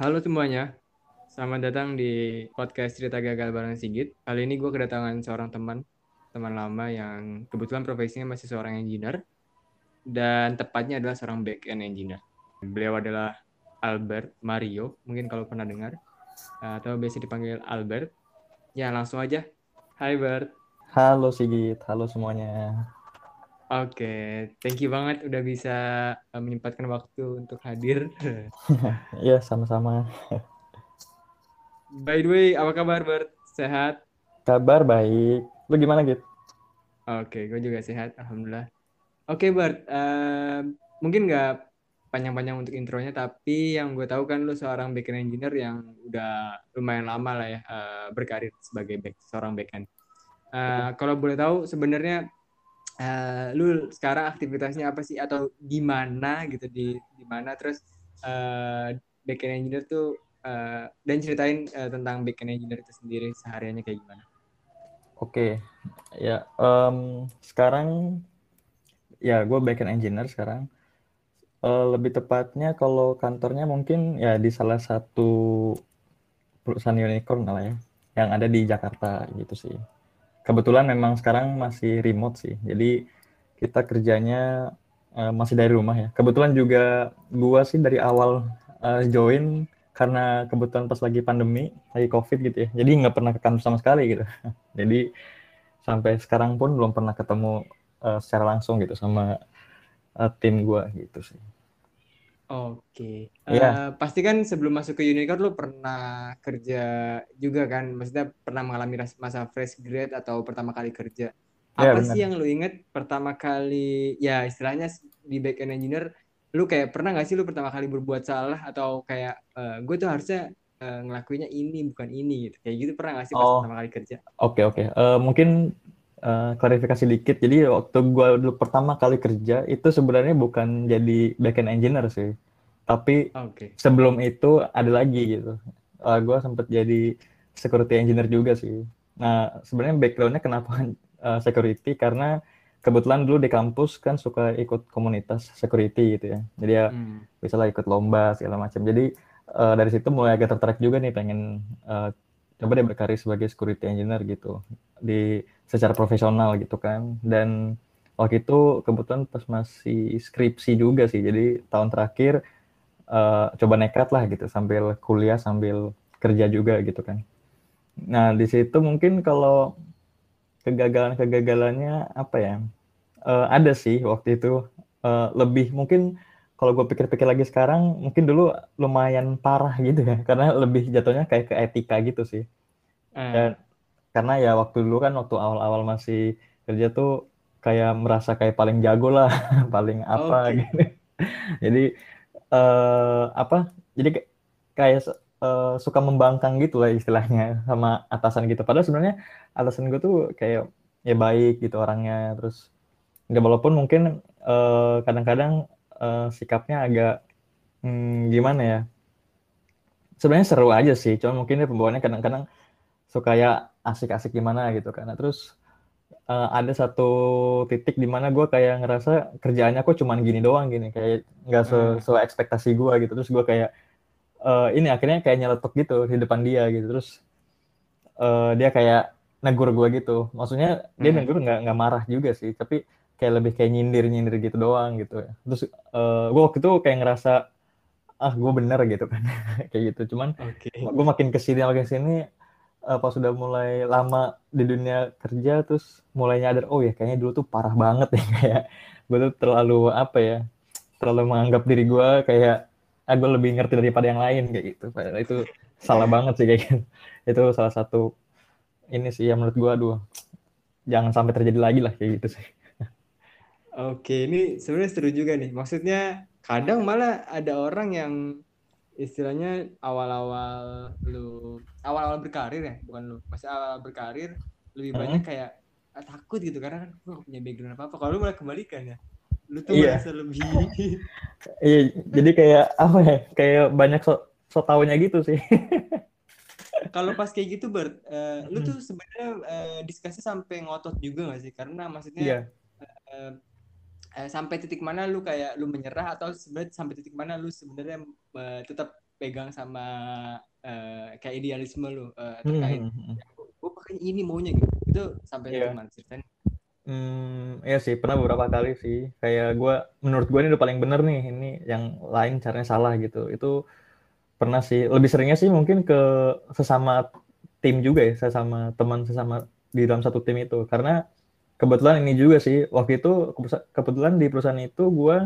Halo semuanya, selamat datang di podcast Cerita Gagal bareng Sigit. Kali ini gue kedatangan seorang teman, teman lama yang kebetulan profesinya masih seorang engineer dan tepatnya adalah seorang back-end engineer. Beliau adalah Albert Mario, mungkin kalau pernah dengar, atau biasa dipanggil Albert. Ya langsung aja, Hai Bert. Halo Sigit, halo semuanya. Oke, thank you banget udah bisa uh, menyempatkan waktu untuk hadir. Iya, sama-sama. By the way, apa kabar Bert? Sehat? Kabar baik. Lu gimana, Git? Oke, gue juga sehat, alhamdulillah. Oke, Bert, uh, mungkin nggak panjang-panjang untuk intronya, tapi yang gue tahu kan lu seorang backend engineer yang udah lumayan lama lah ya uh, berkarir sebagai back, seorang backend. Uh, kalau boleh tahu sebenarnya uh, lu sekarang aktivitasnya apa sih atau di mana gitu di di mana terus uh, backend engineer tuh uh, dan ceritain uh, tentang backend engineer itu sendiri sehariannya kayak gimana? Oke, okay. ya um, sekarang ya gue backend engineer sekarang. Uh, lebih tepatnya kalau kantornya mungkin ya di salah satu perusahaan unicorn lah ya, yang ada di Jakarta gitu sih kebetulan memang sekarang masih remote sih. Jadi kita kerjanya uh, masih dari rumah ya. Kebetulan juga gua sih dari awal uh, join karena kebetulan pas lagi pandemi, lagi covid gitu ya. Jadi nggak pernah ke kantor sama sekali gitu. Jadi sampai sekarang pun belum pernah ketemu uh, secara langsung gitu sama uh, tim gua gitu sih. Oke. Okay. Yeah. Uh, pasti kan sebelum masuk ke Unicorn lu pernah kerja juga kan? Maksudnya pernah mengalami masa fresh grade atau pertama kali kerja. Iya, Apa yeah, sih yang lu inget pertama kali ya istilahnya di back end engineer lu kayak pernah gak sih lu pertama kali berbuat salah atau kayak uh, gue tuh harusnya uh, ngelakuinnya ini bukan ini gitu. Kayak gitu pernah gak sih pas oh. pertama kali kerja? Oke okay, oke. Okay. Uh, mungkin uh, klarifikasi dikit. Jadi waktu gue dulu pertama kali kerja itu sebenarnya bukan jadi backend engineer sih. Tapi okay. sebelum itu ada lagi gitu. Uh, eh, gue sempet jadi security engineer juga sih. Nah sebenarnya backgroundnya kenapa uh, security karena kebetulan dulu di kampus kan suka ikut komunitas security gitu ya. Jadi ya hmm. bisa lah ikut lomba segala macam. Jadi uh, dari situ mulai agak tertarik juga nih pengen uh, coba deh berkarir sebagai security engineer gitu di secara profesional gitu kan. Dan waktu itu kebetulan pas masih skripsi juga sih jadi tahun terakhir uh, coba nekat lah gitu sambil kuliah sambil kerja juga gitu kan. Nah di situ mungkin kalau kegagalan-kegagalannya apa ya uh, ada sih waktu itu uh, lebih mungkin kalau gue pikir-pikir lagi sekarang mungkin dulu lumayan parah gitu ya. Karena lebih jatuhnya kayak ke etika gitu sih. Hmm. dan karena ya waktu dulu kan waktu awal-awal masih kerja tuh kayak merasa kayak paling jago lah paling apa okay. gitu. Jadi uh, apa jadi kayak uh, suka membangkang gitu lah istilahnya sama atasan gitu. Padahal sebenarnya atasan gue tuh kayak ya baik gitu orangnya. Terus nggak walaupun mungkin kadang kadang-kadang uh, sikapnya agak hmm, gimana ya? Sebenarnya seru aja sih cuma mungkin dia pembawaannya kadang-kadang suka ya asik-asik gimana gitu nah, terus uh, ada satu titik di mana gue kayak ngerasa kerjaannya kok cuman gini doang gini. Kayak nggak hmm. sesuai ekspektasi gue gitu. Terus gue kayak uh, ini akhirnya kayak nyeletuk gitu di depan dia gitu. Terus uh, dia kayak negur gue gitu. Maksudnya dia hmm. negur nggak nggak marah juga sih. Tapi kayak lebih kayak nyindir nyindir gitu doang gitu ya. Terus uh, gue waktu itu kayak ngerasa ah gue bener gitu kan. Kayak gitu. Cuman okay. gue makin ke sini makin ke sini uh, pas sudah mulai lama di dunia kerja terus mulai nyadar oh ya kayaknya dulu tuh parah banget ya kayak gue tuh terlalu apa ya terlalu menganggap diri gue kayak ah, gue lebih ngerti daripada yang lain kayak gitu. Itu salah banget sih kayak gitu. Itu salah satu ini sih yang menurut gue aduh jangan sampai terjadi lagi lah kayak gitu sih Oke, ini sebenarnya seru juga nih. Maksudnya kadang malah ada orang yang istilahnya awal-awal lu awal-awal berkarir ya bukan lu masih awal berkarir lebih hmm. banyak kayak ah, takut gitu karena kan gue punya background apa apa kalau lu malah kembalikan ya lu tuh iya. merasa lebih iya jadi kayak apa ya kayak banyak so, so taunya gitu sih kalau pas kayak gitu Bert uh, lu tuh sebenarnya uh, diskusi sampai ngotot juga gak sih karena maksudnya yeah. Iya. uh, eh, sampai titik mana lu kayak lu menyerah atau sebenarnya sampai titik mana lu sebenarnya uh, tetap pegang sama uh, kayak idealisme lu uh, Hmm, terkait hmm, hmm. gue pakai ini maunya gitu itu sampai Iya. gimana ceritanya Hmm, iya sih, pernah beberapa kali sih. Kayak gue, menurut gue ini udah paling bener nih, ini yang lain caranya salah gitu. Itu pernah sih. Lebih seringnya sih mungkin ke sesama tim juga ya, sesama teman sesama di dalam satu tim itu. Karena kebetulan ini juga sih, waktu itu kebetulan- di perusahaan itu gue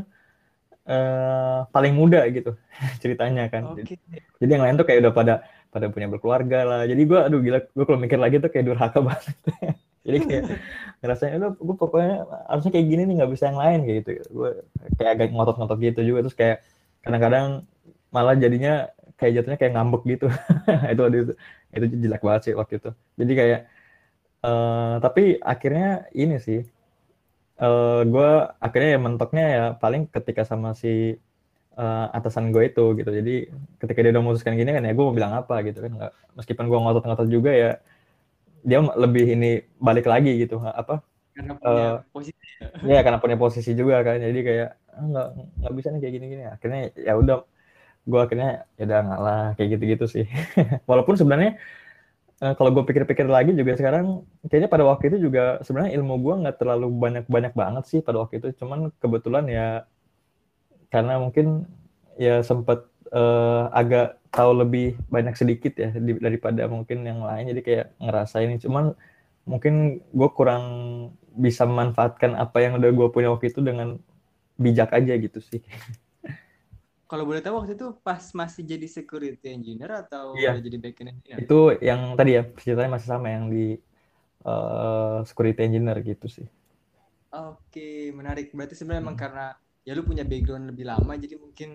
eh, paling muda gitu ceritanya kan. oke Jadi yang lain tuh kayak udah pada pada punya berkeluarga lah. Jadi gue, aduh gila, gue kalau mikir lagi tuh kayak durhaka banget. Jadi kayak ngerasanya, udah gue pokoknya harusnya kayak gini nih, nggak bisa yang lain kayak gitu. Gue kayak agak ngotot-ngotot gitu juga. Terus kayak kadang-kadang malah jadinya kayak jatuhnya kayak ngambek gitu. itu, itu itu jelek banget sih waktu itu. Jadi kayak, eh tapi akhirnya ini sih, eh gue akhirnya ya mentoknya ya paling ketika sama si eh, atasan gue itu gitu. Jadi ketika dia udah memutuskan gini kan ya gue mau bilang apa gitu kan. Nggak, meskipun gue ngotot-ngotot juga ya dia lebih ini balik lagi gitu apa karena punya Eh, posisi ya karena punya posisi juga kan jadi kayak "Ah, nggak nggak bisa nih kayak gini-gini akhirnya ya udah gue akhirnya ya udah ngalah kayak gitu-gitu sih walaupun sebenarnya eh, kalau gue pikir-pikir lagi juga sekarang kayaknya pada waktu itu juga sebenarnya ilmu gue nggak terlalu banyak-banyak banget sih pada waktu itu. Cuman kebetulan ya karena mungkin ya sempat eh, agak tahu lebih banyak sedikit ya daripada mungkin yang lain. Jadi kayak ngerasain. Cuman mungkin gue kurang bisa memanfaatkan apa yang udah gue punya waktu itu dengan bijak aja gitu sih kalau boleh tahu waktu itu pas masih jadi security engineer atau Iya. udah jadi backend engineer itu yang tadi ya ceritanya masih sama yang di eh, security engineer gitu sih Oke, menarik. Berarti sebenarnya emang Hmm. karena ya lu punya background lebih lama, jadi mungkin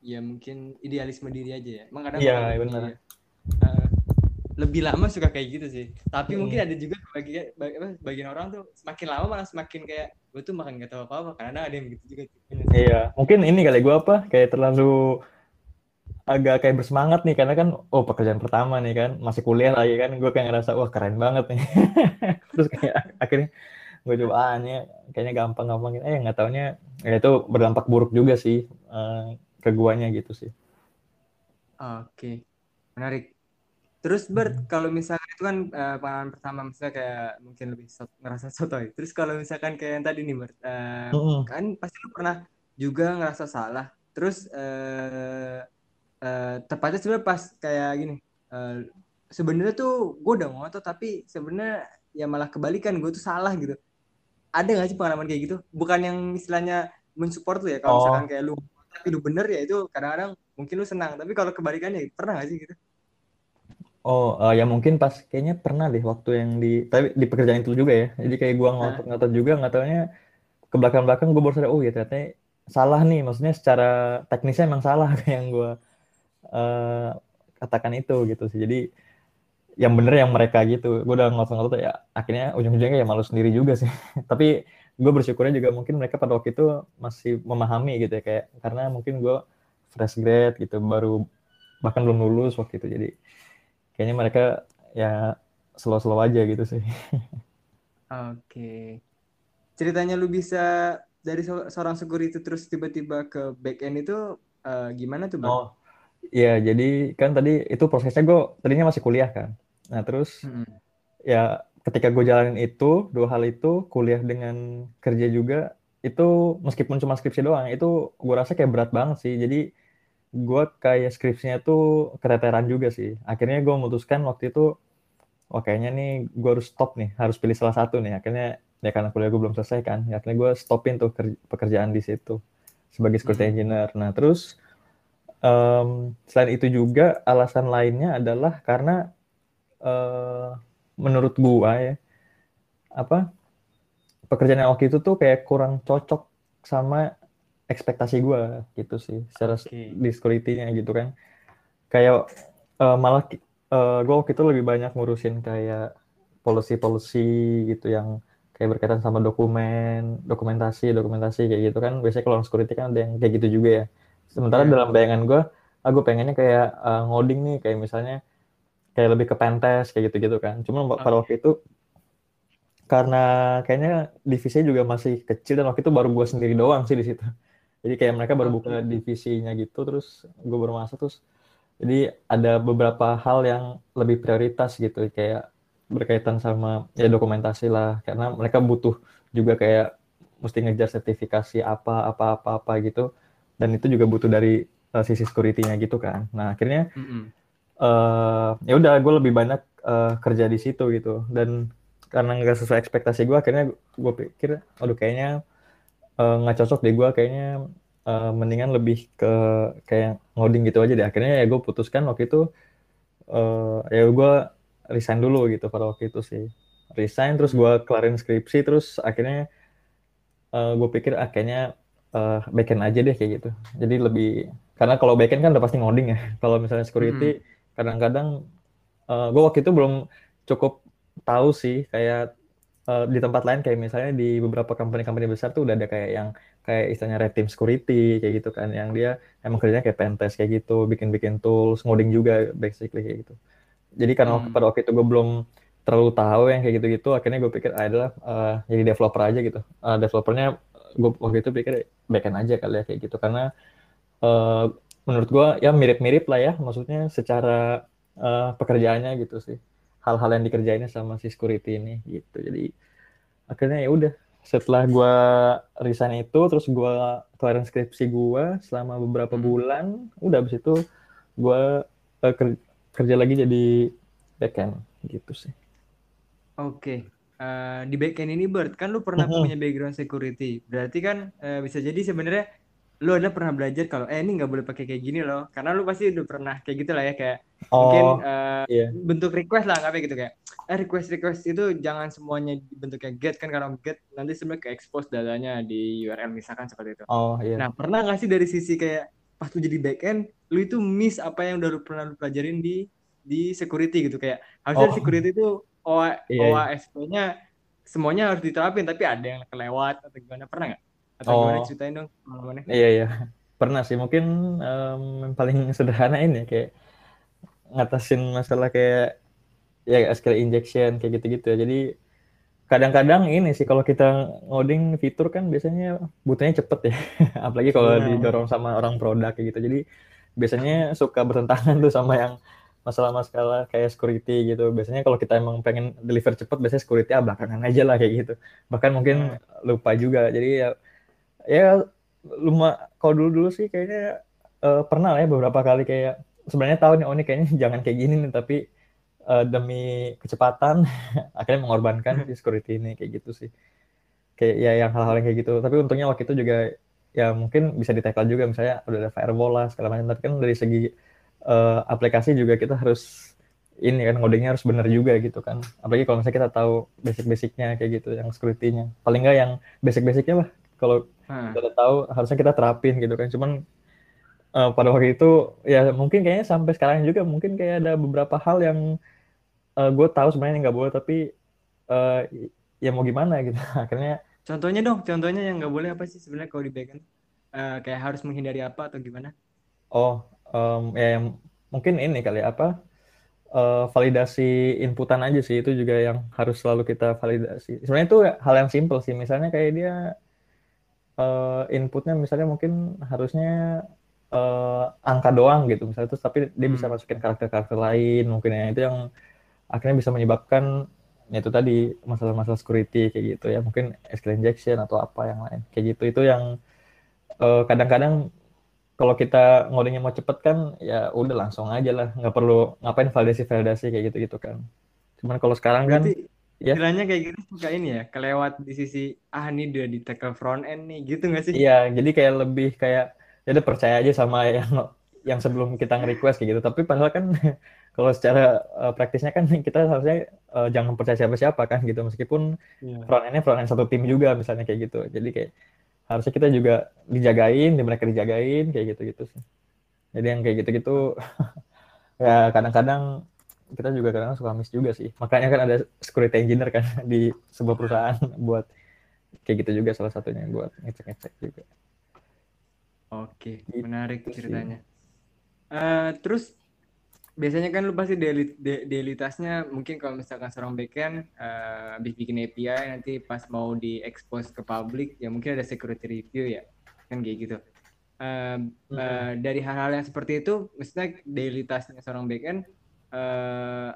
ya mungkin idealisme diri aja ya. Emang kadang Iya, benar. Lebih lama suka kayak gitu sih. Tapi Hmm. mungkin ada juga bagi bagi- apa, bagian orang tuh semakin lama malah semakin kayak gue tuh makan gak tahu apa-apa. Karena ada yang begitu juga. iya mungkin ini kali gue apa kayak terlalu agak kayak bersemangat nih karena kan oh pekerjaan pertama nih kan masih kuliah lagi kan gue kayak ngerasa wah keren banget nih terus kayak akhirnya gue coba ah ini kayaknya gampang-gampang gitu. eh nggak taunya ya itu berdampak buruk juga sih eh, ke guanya gitu sih Oke, menarik. Terus Bert, Hmm. kalau misalkan itu kan eh, pengalaman pertama misalnya kayak mungkin lebih so- ngerasa sotoy. Terus kalau misalkan kayak yang tadi nih Bert, eh, Mm-mm. kan pasti lu pernah juga ngerasa salah. Terus eh, eh, tepatnya sebenarnya pas kayak gini, eh, sebenarnya tuh gue udah ngotot tapi sebenarnya ya malah kebalikan gue tuh salah gitu. Ada nggak sih pengalaman kayak gitu? Bukan yang istilahnya mensupport lu ya. Kalau Oh. misalkan kayak lu tapi lu bener ya itu kadang-kadang mungkin lu senang. Tapi kalau kebalikannya pernah nggak sih gitu? Oh, eh, ya mungkin pas kayaknya pernah deh waktu yang di tapi di pekerjaan itu juga ya. Jadi kayak gua ngotot-ngotot juga nggak taunya ke belakang-belakang gue baru sadar oh ya ternyata salah nih. Maksudnya secara teknisnya emang salah kayak yang gua eh, katakan itu gitu sih. Jadi yang bener yang mereka gitu. Gue udah ngotot-ngotot ya akhirnya ujung-ujungnya ya malu sendiri juga sih. Tapi gue bersyukurnya juga mungkin mereka pada waktu itu masih memahami gitu ya kayak karena mungkin gue fresh grade gitu baru bahkan belum lulus waktu itu jadi kayaknya mereka ya slow-slow aja gitu sih. Oke. Ceritanya lu bisa dari se- seorang security terus tiba-tiba ke back end itu eh, gimana tuh, Bang? Oh, iya jadi kan tadi itu prosesnya gue tadinya masih kuliah kan. Nah terus Mm-mm. ya ketika gue jalanin itu dua hal itu kuliah dengan kerja juga itu meskipun cuma skripsi doang itu gue rasa kayak berat banget sih. Jadi gue kayak skripsinya tuh keteteran juga sih. Akhirnya gue memutuskan waktu itu oh kayaknya nih gue harus stop nih, harus pilih salah satu nih. Akhirnya ya karena kuliah gue belum selesai kan, ya akhirnya gue stopin tuh ker- pekerjaan di situ sebagai security Hmm. engineer. Nah terus em, selain itu juga alasan lainnya adalah karena eh, menurut gua ya apa pekerjaan yang waktu itu tuh kayak kurang cocok sama ekspektasi gua gitu sih secara security-nya gitu kan kayak eh, malah ki- eh, gua waktu itu lebih banyak ngurusin kayak policy-policy gitu yang kayak berkaitan sama dokumen dokumentasi dokumentasi kayak gitu kan biasanya kalau security kan ada yang kayak gitu juga ya sementara Iya. dalam bayangan gua aku pengennya kayak eh, ngoding nih kayak misalnya kayak lebih ke pentest kayak gitu-gitu kan. Cuma pada Oke. waktu itu karena kayaknya divisinya juga masih kecil dan waktu itu baru gue sendiri doang sih di situ. Jadi kayak mereka baru buka divisinya gitu terus gue baru masuk terus Jadi ada beberapa hal yang lebih prioritas gitu kayak berkaitan sama ya dokumentasi lah karena mereka butuh juga kayak mesti ngejar sertifikasi apa apa apa apa gitu dan itu juga butuh dari uh, sisi security-nya gitu kan. Nah akhirnya mm -hmm. uh, ya udah gue lebih banyak uh, kerja di situ gitu dan karena nggak sesuai ekspektasi gue akhirnya gue pikir aduh kayaknya nggak uh, cocok deh gue kayaknya uh, mendingan lebih ke kayak ngoding gitu aja deh akhirnya ya gue putuskan waktu itu uh, ya gue resign dulu gitu pada waktu itu sih resign terus gue kelarin skripsi terus akhirnya uh, gue pikir akhirnya uh, backend aja deh kayak gitu jadi lebih karena kalau backend kan udah pasti ngoding ya kalau misalnya security hmm. kadang-kadang hmm. uh, gue waktu itu belum cukup tahu sih kayak uh, di tempat lain kayak misalnya di beberapa company-company besar tuh udah ada kayak yang kayak istilahnya red team security kayak gitu kan. Yang dia emang kerjanya kayak pentest kayak gitu bikin-bikin tools ngoding juga basically kayak gitu. Jadi karena hmm. pada waktu itu gue belum terlalu tahu yang kayak gitu-gitu akhirnya gue pikir ah, adalah uh, jadi developer aja gitu. Uh, developernya gue waktu itu pikir backend aja kali ya kayak gitu. Karena uh, menurut gue ya mirip-mirip lah ya maksudnya secara uh, pekerjaannya gitu sih hal-hal yang dikerjainnya sama si security ini gitu jadi akhirnya ya udah setelah gue resign itu terus gue keluarin skripsi gue selama beberapa hmm. bulan udah abis itu gue uh, kerja lagi jadi backend gitu sih oke okay. uh, eh, di backend ini Bert kan lu pernah -huh. punya background security berarti kan uh, bisa jadi sebenarnya lu ada pernah belajar kalau eh ini nggak boleh pakai kayak gini loh karena lu pasti udah pernah kayak gitu lah ya kayak oh, mungkin uh, iya. bentuk request lah nggak gitu kayak eh request request itu jangan semuanya bentuknya get kan kalau get nanti sebenarnya ke expose datanya di URL misalkan seperti itu oh iya nah pernah nggak sih dari sisi kayak pas lu jadi backend lu itu miss apa yang udah lu pernah lu pelajarin di di security gitu kayak harusnya oh. security itu OA, iya, iya. OASP-nya semuanya harus diterapin tapi ada yang kelewat atau gimana pernah nggak atau oh. gimana ceritain dong pengalamannya? Iya iya pernah sih mungkin um, paling sederhana ini kayak ngatasin masalah kayak ya SQL injection kayak gitu-gitu ya. Jadi kadang-kadang ini sih kalau kita ngoding fitur kan biasanya butuhnya cepet ya. Apalagi kalau yeah. didorong sama orang produk kayak gitu. Jadi biasanya suka bertentangan tuh sama yang masalah-masalah kayak security gitu. Biasanya kalau kita emang pengen deliver cepet biasanya security ah belakangan aja lah kayak gitu. Bahkan mungkin yeah. lupa juga. Jadi ya ya lumayan kalau dulu dulu sih kayaknya uh, pernah lah ya beberapa kali kayak sebenarnya tahu nih oh ini kayaknya jangan kayak gini nih tapi uh, demi kecepatan akhirnya mengorbankan si security ini kayak gitu sih. Kayak ya yang hal-hal yang kayak gitu. Tapi untungnya waktu itu juga ya mungkin bisa ditekel juga misalnya udah ada firewall lah segala macam. Tapi kan dari segi uh, aplikasi juga kita harus ini kan ngodingnya harus benar juga gitu kan. Apalagi kalau misalnya kita tahu basic-basicnya kayak gitu yang security-nya. Paling nggak yang basic-basicnya lah. Kalau hmm. kita tahu harusnya kita terapin gitu kan. Cuman uh, pada waktu itu ya mungkin kayaknya sampai sekarang juga mungkin kayak ada beberapa hal yang uh, eh, gue tahu sebenarnya nggak boleh tapi uh, ya mau gimana gitu. Akhirnya contohnya dong contohnya yang nggak boleh apa sih sebenarnya kalau di backend uh, kayak harus menghindari apa atau gimana? Oh um, ya mungkin ini kali apa uh, validasi inputan aja sih. Itu juga yang harus selalu kita validasi. Sebenarnya itu hal yang simple sih. Misalnya kayak dia uh, inputnya misalnya mungkin harusnya uh, angka doang gitu misalnya terus tapi dia hmm. bisa masukin karakter-karakter lain mungkin ya. Itu yang akhirnya bisa menyebabkan ya itu tadi masalah-masalah security kayak gitu ya. Mungkin SQL injection atau apa yang lain kayak gitu. Itu yang kadang kadang-kadang kalau kita ngodingnya mau cepet kan ya udah langsung aja lah. Nggak perlu ngapain validasi validasi kayak gitu gitu kan. Cuman kalau sekarang kan Berarti ya. Istilahnya kayak gitu suka ini ya, kelewat di sisi ah ini udah di tackle front end nih, gitu nggak sih? Iya, jadi kayak lebih kayak ya udah percaya aja sama yang yang sebelum kita nge-request kayak gitu. Tapi padahal kan kalau secara uh, praktisnya kan kita harusnya uh, jangan percaya siapa-siapa kan gitu meskipun yeah. front endnya front end satu tim juga misalnya kayak gitu. Jadi kayak harusnya kita juga dijagain, di mereka dijagain kayak gitu-gitu sih. Jadi yang kayak gitu-gitu ya kadang-kadang kita juga kadang suka miss juga sih. Makanya kan ada security engineer kan di sebuah perusahaan buat kayak gitu juga salah satunya buat ngecek-ngecek juga. Oke, gitu menarik ceritanya. Uh, terus biasanya kan lu pasti daily, daily tasknya mungkin kalau misalkan seorang backend uh, habis bikin API nanti pas mau di expose ke publik ya mungkin ada security review ya kan kayak gitu. uh, uh, dari hal-hal yang seperti itu, misalnya daily tasknya seorang backend, uh,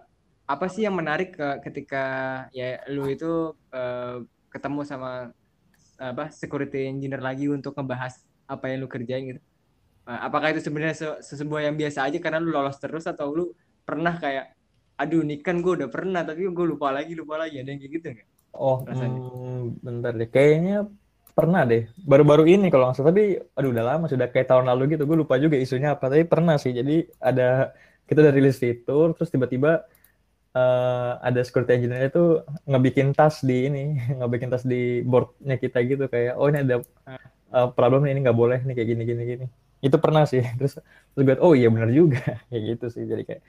apa sih yang menarik ke, ketika ya lu itu uh, ketemu sama apa security engineer lagi untuk ngebahas apa yang lu kerjain gitu? Uh, apakah itu sebenarnya se sebuah yang biasa aja karena lu lolos terus atau lu pernah kayak aduh ini kan gue udah pernah tapi gue lupa lagi lupa lagi ada yang kayak gitu nggak? Oh, hmm, bentar deh. Kayaknya pernah deh. Baru-baru ini kalau nggak salah. Tapi, aduh udah lama. Sudah kayak tahun lalu gitu. Gue lupa juga isunya apa. Tapi pernah sih. Jadi ada, kita udah rilis fitur. Terus tiba-tiba uh, ada security engineer itu ngebikin tas di ini. ngebikin tas di boardnya kita gitu. Kayak, oh ini ada uh, problem ini nggak boleh nih kayak gini, gini, gini. Itu pernah sih. Terus, terus gue, oh iya benar juga. kayak gitu sih. Jadi kayak,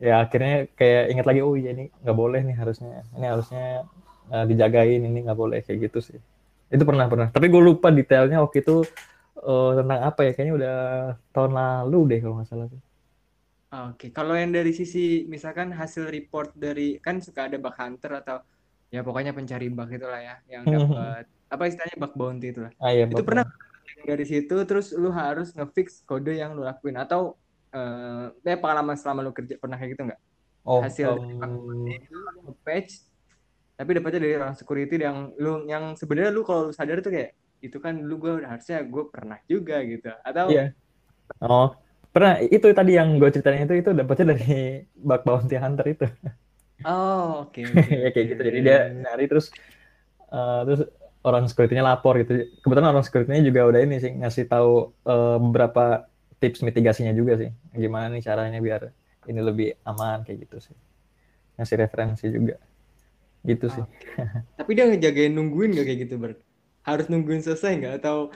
ya akhirnya kayak ingat lagi oh iya ini nggak boleh nih harusnya ini harusnya uh, dijagain ini nggak boleh kayak gitu sih itu pernah pernah tapi gue lupa detailnya waktu itu uh, tentang apa ya kayaknya udah tahun lalu deh kalau nggak salah Oke, okay. kalau yang dari sisi misalkan hasil report dari kan suka ada bug hunter atau ya pokoknya pencari bug itulah ya yang dapat apa istilahnya bug bounty itu lah. Ah, iya, itu pernah dari situ terus lu harus ngefix kode yang lu lakuin atau eh uh, pengalaman selama lu kerja pernah kayak gitu nggak? Oh, hasil um... patch tapi dapatnya dari orang security yang lu yang sebenarnya lu kalau lu sadar tuh kayak itu kan lu gue harusnya gue pernah juga gitu atau iya oh pernah itu tadi yang gue ceritain itu itu dapatnya dari bug bounty hunter itu. Oh oke okay, okay, ya kayak gitu jadi dia nyari terus uh, terus orang security-nya lapor gitu. Kebetulan orang security-nya juga udah ini sih ngasih tahu uh, beberapa tips mitigasinya juga sih. Gimana nih caranya biar ini lebih aman kayak gitu sih. Ngasih referensi juga. Gitu sih. Tapi dia ngejagain nungguin gak kayak gitu ber? Harus nungguin selesai nggak? Atau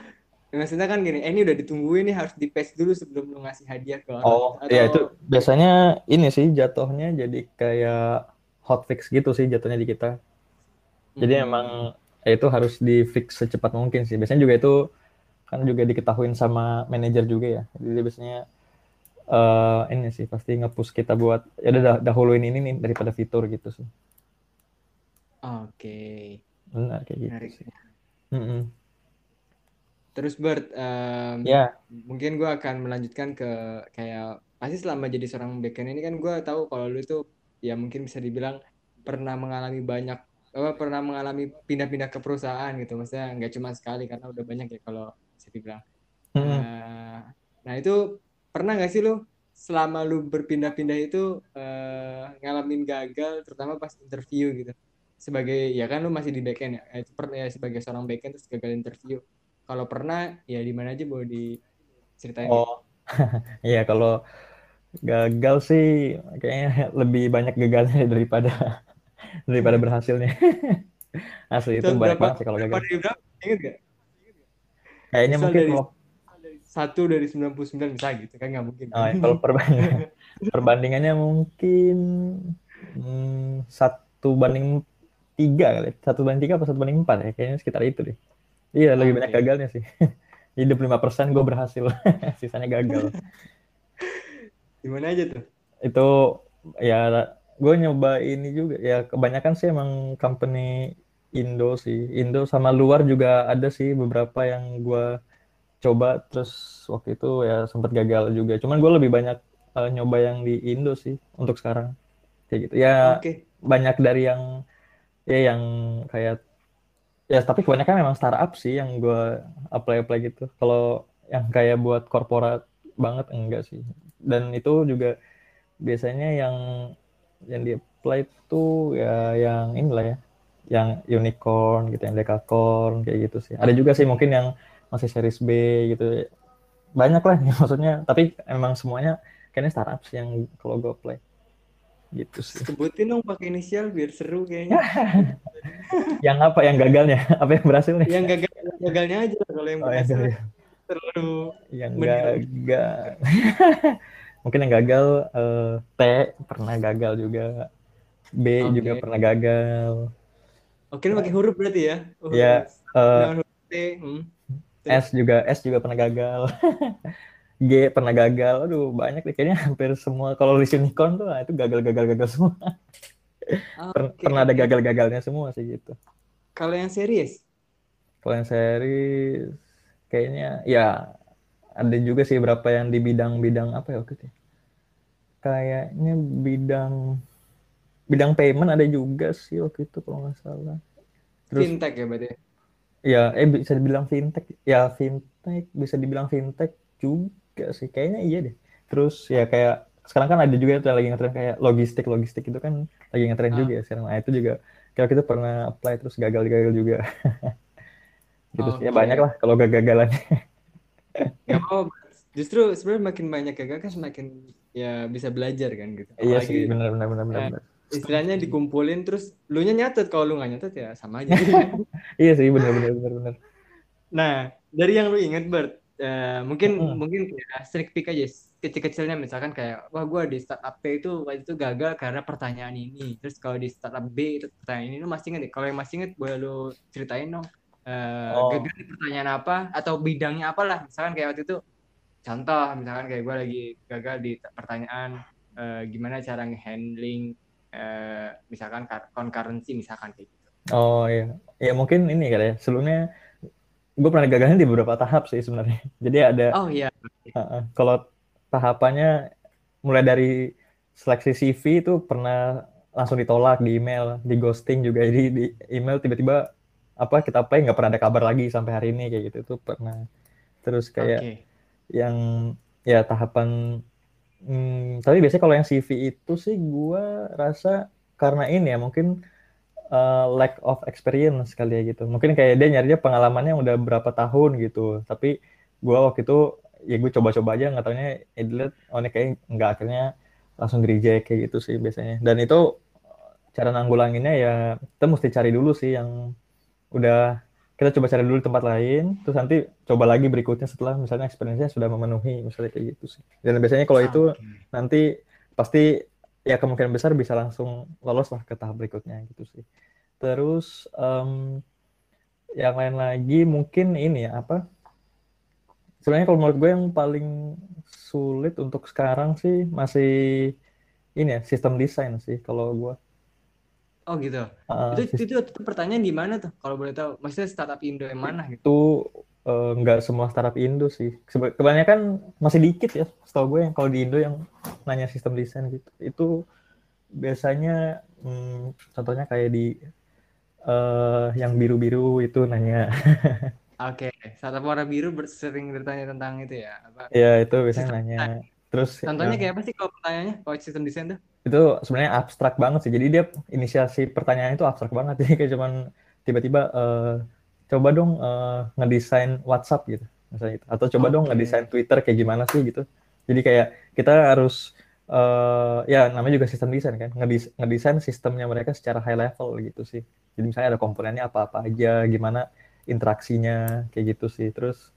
maksudnya kan gini, eh ini udah ditungguin nih harus di patch dulu sebelum lu ngasih hadiah ke orang. Oh atau... iya itu biasanya ini sih jatuhnya jadi kayak hotfix gitu sih jatuhnya di kita. Jadi hmm. emang ya itu harus di fix secepat mungkin sih. Biasanya juga itu kan juga diketahuin sama manajer juga ya. Jadi biasanya uh, ini sih pasti ngepush kita buat ya udah dahuluin ini nih daripada fitur gitu sih. Oke. Benar kayak gitu Menarik. sih. Mm -mm. Terus Bert, um, Ya. mungkin gue akan melanjutkan ke kayak pasti selama jadi seorang backend ini kan gue tahu kalau lu itu ya mungkin bisa dibilang pernah mengalami banyak apa pernah mengalami pindah-pindah ke perusahaan gitu maksudnya nggak cuma sekali karena udah banyak ya kalau bisa dibilang. Mm. Nah, nah itu pernah nggak sih lu selama lu berpindah-pindah itu uh, ngalamin gagal terutama pas interview gitu? sebagai ya kan lu masih di backend ya, eh, ya sebagai seorang backend terus gagal interview. Kalau pernah ya di mana aja boleh diceritain. Oh, iya kalau gagal sih kayaknya lebih banyak gagalnya daripada daripada berhasilnya. Asli itu, itu banyak banget sih kalau gagal. Berapa? Ingat gak? Kayaknya mungkin dari, kalau satu dari 99 bisa gitu kan nggak mungkin. Oh, ya, kalau perbandingan, perbandingannya mungkin hmm, satu banding tiga kali satu banding tiga atau satu banding empat ya kayaknya sekitar itu deh iya lebih banyak gagalnya sih. Lima persen gue berhasil. Sisanya gagal. Gimana aja tuh? Itu ya gue nyoba ini juga. Ya kebanyakan sih emang company Indo sih. Indo sama luar juga ada sih beberapa yang gue coba. Terus waktu itu ya sempat gagal juga. Cuman gue lebih banyak uh, nyoba yang di Indo sih untuk sekarang. Kayak gitu. Ya okay. banyak dari yang ya yang kayak ya tapi kebanyakan memang startup sih yang gue apply apply gitu. Kalau yang kayak buat korporat banget enggak sih. Dan itu juga biasanya yang yang di apply itu ya yang inilah ya yang unicorn gitu yang dekakorn kayak gitu sih. Ada juga sih mungkin yang masih series B gitu. Banyak lah ya, maksudnya. Tapi emang semuanya kayaknya startup sih yang kalau gue apply gitu sih. Sebutin dong pakai inisial biar seru kayaknya. yang apa? Yang gagalnya? Apa yang berhasil nih? Yang gagal gagalnya aja kalau yang berhasil. Oh, yang terlalu yang gagal. Mungkin yang gagal uh, T pernah gagal juga. B okay. juga pernah gagal. Oke, pakai huruf berarti ya? Iya. Uh, T. Hmm. S juga S juga pernah gagal. G pernah gagal, aduh banyak deh kayaknya hampir semua kalau list unicorn tuh nah, itu gagal-gagal-gagal semua. Okay, pernah ada gagal-gagalnya semua sih gitu. Kalau yang series? Kalau yang series kayaknya ya ada juga sih berapa yang di bidang-bidang apa ya waktu itu ya? kayaknya bidang bidang payment ada juga sih waktu itu kalau nggak salah terus fintech ya berarti ya eh bisa dibilang fintech ya fintech bisa dibilang fintech juga sih kayaknya iya deh. Terus ya kayak sekarang kan ada juga yang lagi ngetren kayak logistik logistik itu kan lagi ngetren ah. juga ya sekarang. Nah itu juga kayak kita pernah apply terus gagal gagal juga. Gitu oh, sih. Ya banyak lah kalau gagal-gagalannya Gak mau justru sebenarnya makin banyak gagal kan semakin ya bisa belajar kan gitu. Iya sih benar benar benar benar, benar. istilahnya dikumpulin terus lu nya nyatet kalau lu nggak nyatet ya sama aja. Iya sih benar benar benar benar. Nah dari yang lu inget Bert uh, mungkin hmm. mungkin ya, sneak peek aja kecil-kecilnya. Misalkan kayak wah gue di startup B itu waktu itu gagal karena pertanyaan ini. Terus kalau di startup B itu pertanyaan ini lu masih inget kalau yang masih inget boleh lu ceritain dong. Uh, oh. gagal di pertanyaan apa atau bidangnya apalah. Misalkan kayak waktu itu contoh misalkan kayak gue lagi gagal di pertanyaan uh, gimana cara ngehandling uh, misalkan concurrency misalkan kayak gitu. Oh iya. Ya mungkin ini kali ya. Sebelumnya gue pernah gagalnya di beberapa tahap sih sebenarnya. Jadi ada oh iya. Uh, kalau tahapannya mulai dari seleksi CV itu pernah langsung ditolak di email, di ghosting juga. Jadi di email tiba-tiba apa kita apply nggak pernah ada kabar lagi sampai hari ini kayak gitu itu pernah. Terus kayak okay. yang ya tahapan hmm, tapi biasanya kalau yang CV itu sih gue rasa karena ini ya mungkin uh, lack of experience kali ya gitu. Mungkin kayak dia nyarinya pengalamannya udah berapa tahun gitu. Tapi gue waktu itu ya gue coba-coba aja nggak taunya ya oh ini kayak nggak akhirnya langsung di reject kayak gitu sih biasanya. Dan itu cara nanggulanginnya ya kita mesti cari dulu sih yang udah kita coba cari dulu tempat lain terus nanti coba lagi berikutnya setelah misalnya experience-nya sudah memenuhi misalnya kayak gitu sih. Dan biasanya kalau itu nanti pasti ya kemungkinan besar bisa langsung lolos lah ke tahap berikutnya gitu sih. Terus um, yang lain lagi mungkin ini ya apa? Sebenarnya kalau menurut gue yang paling sulit untuk sekarang sih masih ini ya sistem desain sih kalau gue. Oh gitu. Uh, itu, itu itu pertanyaan di mana tuh? Kalau boleh tahu maksudnya startup Indo yang mana? Gitu itu uh, nggak semua startup Indo sih kebanyakan masih dikit ya setahu gue yang kalau di Indo yang nanya sistem desain gitu itu biasanya hmm, contohnya kayak di uh, yang biru-biru itu nanya Oke, startup warna biru sering bertanya tentang itu ya? Iya, itu biasanya nanya. Terus contohnya kayak apa sih kalau pertanyaannya kalau sistem desain tuh? Itu sebenarnya abstrak banget sih. Jadi dia inisiasi pertanyaan itu abstrak banget. Jadi kayak cuman tiba-tiba uh, coba dong uh, ngedesain WhatsApp gitu, misalnya itu. Atau coba okay. dong ngedesain Twitter kayak gimana sih gitu. Jadi kayak kita harus uh, ya namanya juga sistem desain kan, Ngedis ngedesain sistemnya mereka secara high level gitu sih. Jadi misalnya ada komponennya apa-apa aja, gimana interaksinya kayak gitu sih terus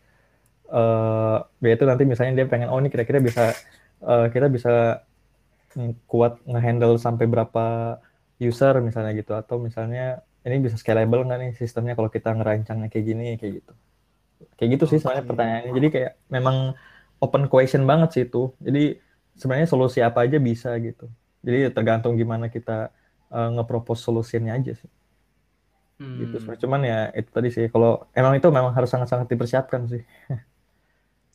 uh, ya itu nanti misalnya dia pengen oh ini kira-kira bisa uh, kita bisa kuat ngehandle sampai berapa user misalnya gitu atau misalnya ini bisa scalable nggak nih sistemnya kalau kita ngerancangnya kayak gini kayak gitu? Kayak gitu sih sebenarnya pertanyaannya. Jadi kayak memang open question banget sih itu. Jadi sebenarnya solusi apa aja bisa gitu. Jadi tergantung gimana kita uh, nge-propose solusinya aja sih. Hmm. gitu sebenarnya. Cuman ya itu tadi sih. Kalau emang itu memang harus sangat-sangat dipersiapkan sih.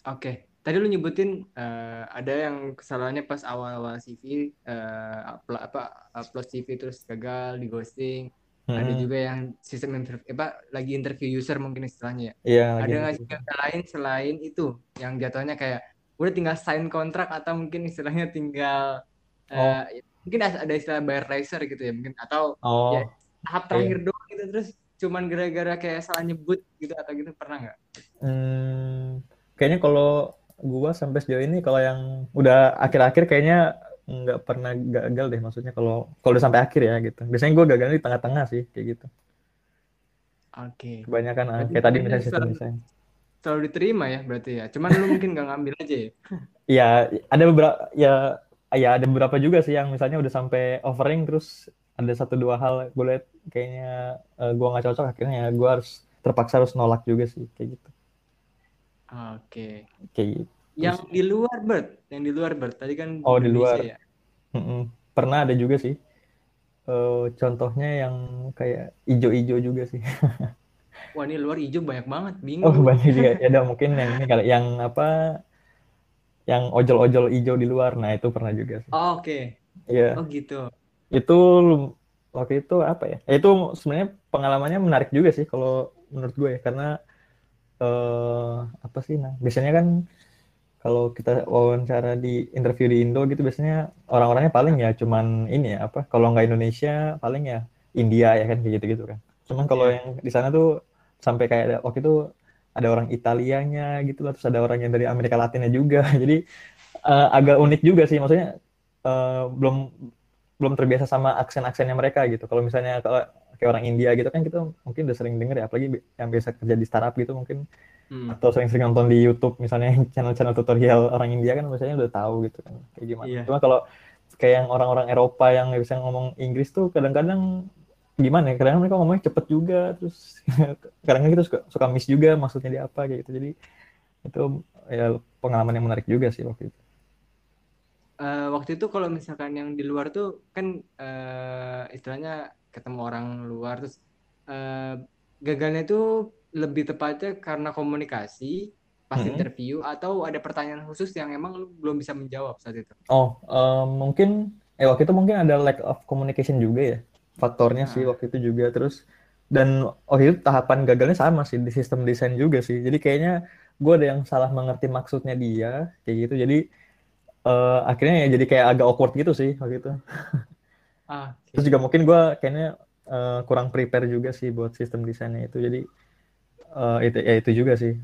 Oke. Okay. tadi lu nyebutin uh, ada yang kesalahannya pas awal-awal CV uh, eh, upload, apa upload CV terus gagal di ghosting hmm. ada juga yang sistem interview apa lagi interview user mungkin istilahnya ya iya, ada nggak sih lain selain itu yang jatuhnya kayak udah tinggal sign kontrak atau mungkin istilahnya tinggal uh, oh. mungkin ada istilah bayar laser gitu ya mungkin atau oh. ya tahap terakhir yeah. doang gitu terus cuman gara-gara kayak salah nyebut gitu atau gitu pernah nggak? Hmm, kayaknya kalau gua sampai sejauh ini kalau yang udah akhir-akhir kayaknya nggak pernah gagal deh maksudnya kalau kalau udah sampai akhir ya gitu. Biasanya gua gagal di tengah-tengah sih kayak gitu. Oke. Okay. Kebanyakan ah, kayak tadi misalnya sistem desain. Selalu diterima ya berarti ya. Cuman lu mungkin nggak ngambil aja ya. Iya, ada beberapa ya ya ada beberapa juga sih yang misalnya udah sampai offering terus ada satu dua hal gue lihat kayaknya uh, eh, gue nggak cocok akhirnya ya gue harus terpaksa harus nolak juga sih kayak gitu oke okay. kayak gitu yang di luar bird yang di luar bird tadi kan oh di luar ya? pernah ada juga sih uh, contohnya yang kayak ijo-ijo juga sih Wah ini luar hijau banyak banget, Oh bingung. banyak juga. Ya udah mungkin yang ini kali yang apa yang ojol-ojol hijau di luar. Nah itu pernah juga sih. Oh, Oke, Iya. oh gitu. Itu waktu itu apa ya? Ya, itu sebenarnya pengalamannya menarik juga sih kalau menurut gue ya. Karena eh apa sih nah biasanya kan kalau kita wawancara di interview di Indo gitu biasanya orang-orangnya paling ya cuman ini ya apa kalau nggak Indonesia paling ya India ya kan kayak gitu-gitu kan. Cuman kalau Iya. yang di sana tuh sampai kayak ada, waktu itu ada orang Italianya gitu lah terus ada orang yang dari Amerika Latinnya juga. Jadi eh, agak unik juga sih maksudnya eh, belum belum terbiasa sama aksen-aksennya mereka gitu. Kalau misalnya kalau kayak orang India gitu kan kita mungkin udah sering denger ya apalagi yang biasa kerja di startup gitu mungkin Hmm. atau sering-sering nonton di YouTube misalnya channel-channel tutorial orang India kan biasanya udah tahu gitu kan kayak gimana. Iya. Cuma kalau kayak yang orang-orang Eropa yang bisa ngomong Inggris tuh kadang-kadang gimana ya? Kadang mereka ngomongnya cepet juga terus kadang-kadang kita suka suka miss juga maksudnya dia apa kayak gitu. Jadi itu ya pengalaman yang menarik juga sih waktu itu. Eh, waktu itu kalau misalkan yang di luar tuh kan eh, istilahnya ketemu orang luar terus eh, gagalnya itu lebih tepatnya karena komunikasi pas Mm-mm. interview atau ada pertanyaan khusus yang emang lu belum bisa menjawab saat itu. Oh, eh, mungkin eh waktu itu mungkin ada lack of communication juga ya. Faktornya sih Nah. waktu itu juga terus dan waktu itu tahapan gagalnya sama sih di sistem desain juga sih. Jadi kayaknya gue ada yang salah mengerti maksudnya dia kayak gitu. Jadi eh, akhirnya ya jadi kayak agak awkward gitu sih waktu itu. Ah, oke. Terus juga mungkin gue kayaknya eh, kurang prepare juga sih buat sistem desainnya itu. Jadi eh, itu ya itu juga sih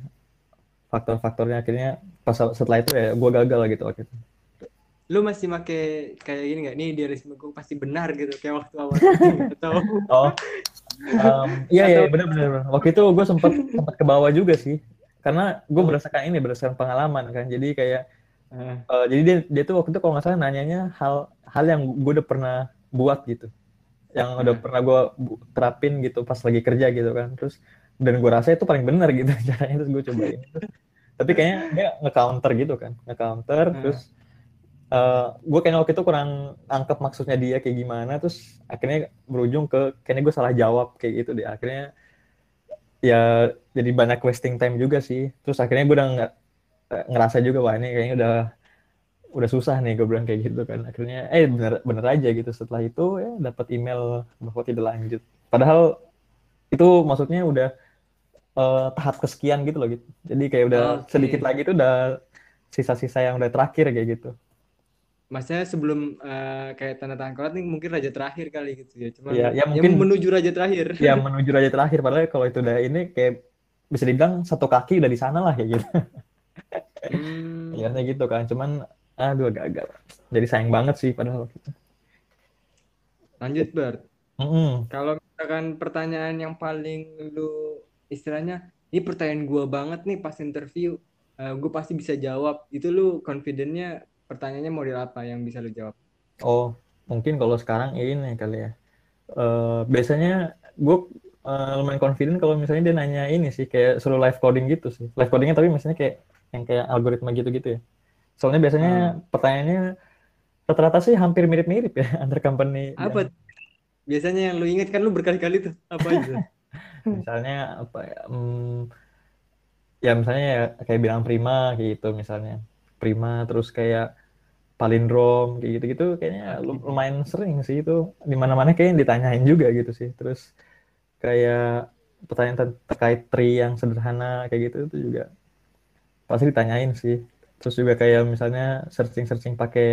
faktor-faktornya akhirnya pas setelah itu ya gue gagal gitu itu. Lu masih make kayak gini nggak? Nih di resume gue pasti benar gitu kayak waktu awal atau Oh, um, iya iya Atau- benar-benar. Waktu itu gue sempat sempat ke bawah juga sih, karena gue Oh. berdasarkan ini berdasarkan pengalaman kan. Jadi kayak Eh, eh, jadi dia dia tuh waktu itu kalau nggak salah nanyanya hal hal yang gue udah pernah buat gitu, yang udah Hmm. pernah gue terapin gitu pas lagi kerja gitu kan. Terus dan gue rasa itu paling benar gitu caranya terus gue cobain. Tapi kayaknya dia nge-counter gitu kan, nge-counter Hmm. terus gue kayaknya waktu itu kurang angkep maksudnya dia kayak gimana terus akhirnya berujung ke kayaknya gue salah jawab kayak gitu deh. Akhirnya ya jadi banyak wasting time juga sih. Terus akhirnya gue udah nggak ngerasa juga wah ini kayaknya udah udah susah nih gue bilang kayak gitu kan. Akhirnya eh bener bener aja gitu. Setelah itu ya dapat email bahwa tidak lanjut. Padahal itu maksudnya udah eh, tahap kesekian gitu loh gitu jadi kayak udah Oke. sedikit lagi itu udah sisa-sisa yang udah terakhir kayak gitu Maksudnya sebelum eh, kayak tanda tangan korat nih mungkin raja terakhir kali gitu ya. Cuman Iya, ya ya mungkin- menuju raja terakhir. ya menuju raja terakhir padahal kalau itu udah ini kayak bisa dibilang satu kaki udah di sana lah kayak gitu Hmm. Ibaratnya gitu kan cuman aduh gagal jadi sayang banget sih padahal waktu itu Lanjut Bert. Mm-mm. Kalau misalkan pertanyaan yang paling lu istilahnya ini pertanyaan gua banget nih pas interview, eh, gue pasti bisa jawab. Itu lu confident-nya pertanyaannya model apa yang bisa lu jawab? oh mungkin kalau sekarang ini kali ya Eh, biasanya gue eh, lumayan confident kalau misalnya dia nanya ini sih kayak suruh live coding gitu sih live codingnya tapi misalnya kayak yang kayak algoritma gitu-gitu ya soalnya biasanya pertanyaannya rata-rata sih hampir mirip-mirip ya antar company Apa? Biasanya yang lu inget kan lu berkali-kali tuh apa aja? misalnya apa ya hmm, ya misalnya ya kayak bilang prima kayak gitu misalnya. Prima terus kayak palindrom kayak gitu-gitu kayaknya lu- lumayan sering sih itu. Di mana-mana kayaknya ditanyain juga gitu sih. Terus kayak pertanyaan ter- terkait tree yang sederhana kayak gitu itu juga pasti ditanyain sih. Terus juga kayak misalnya searching-searching pakai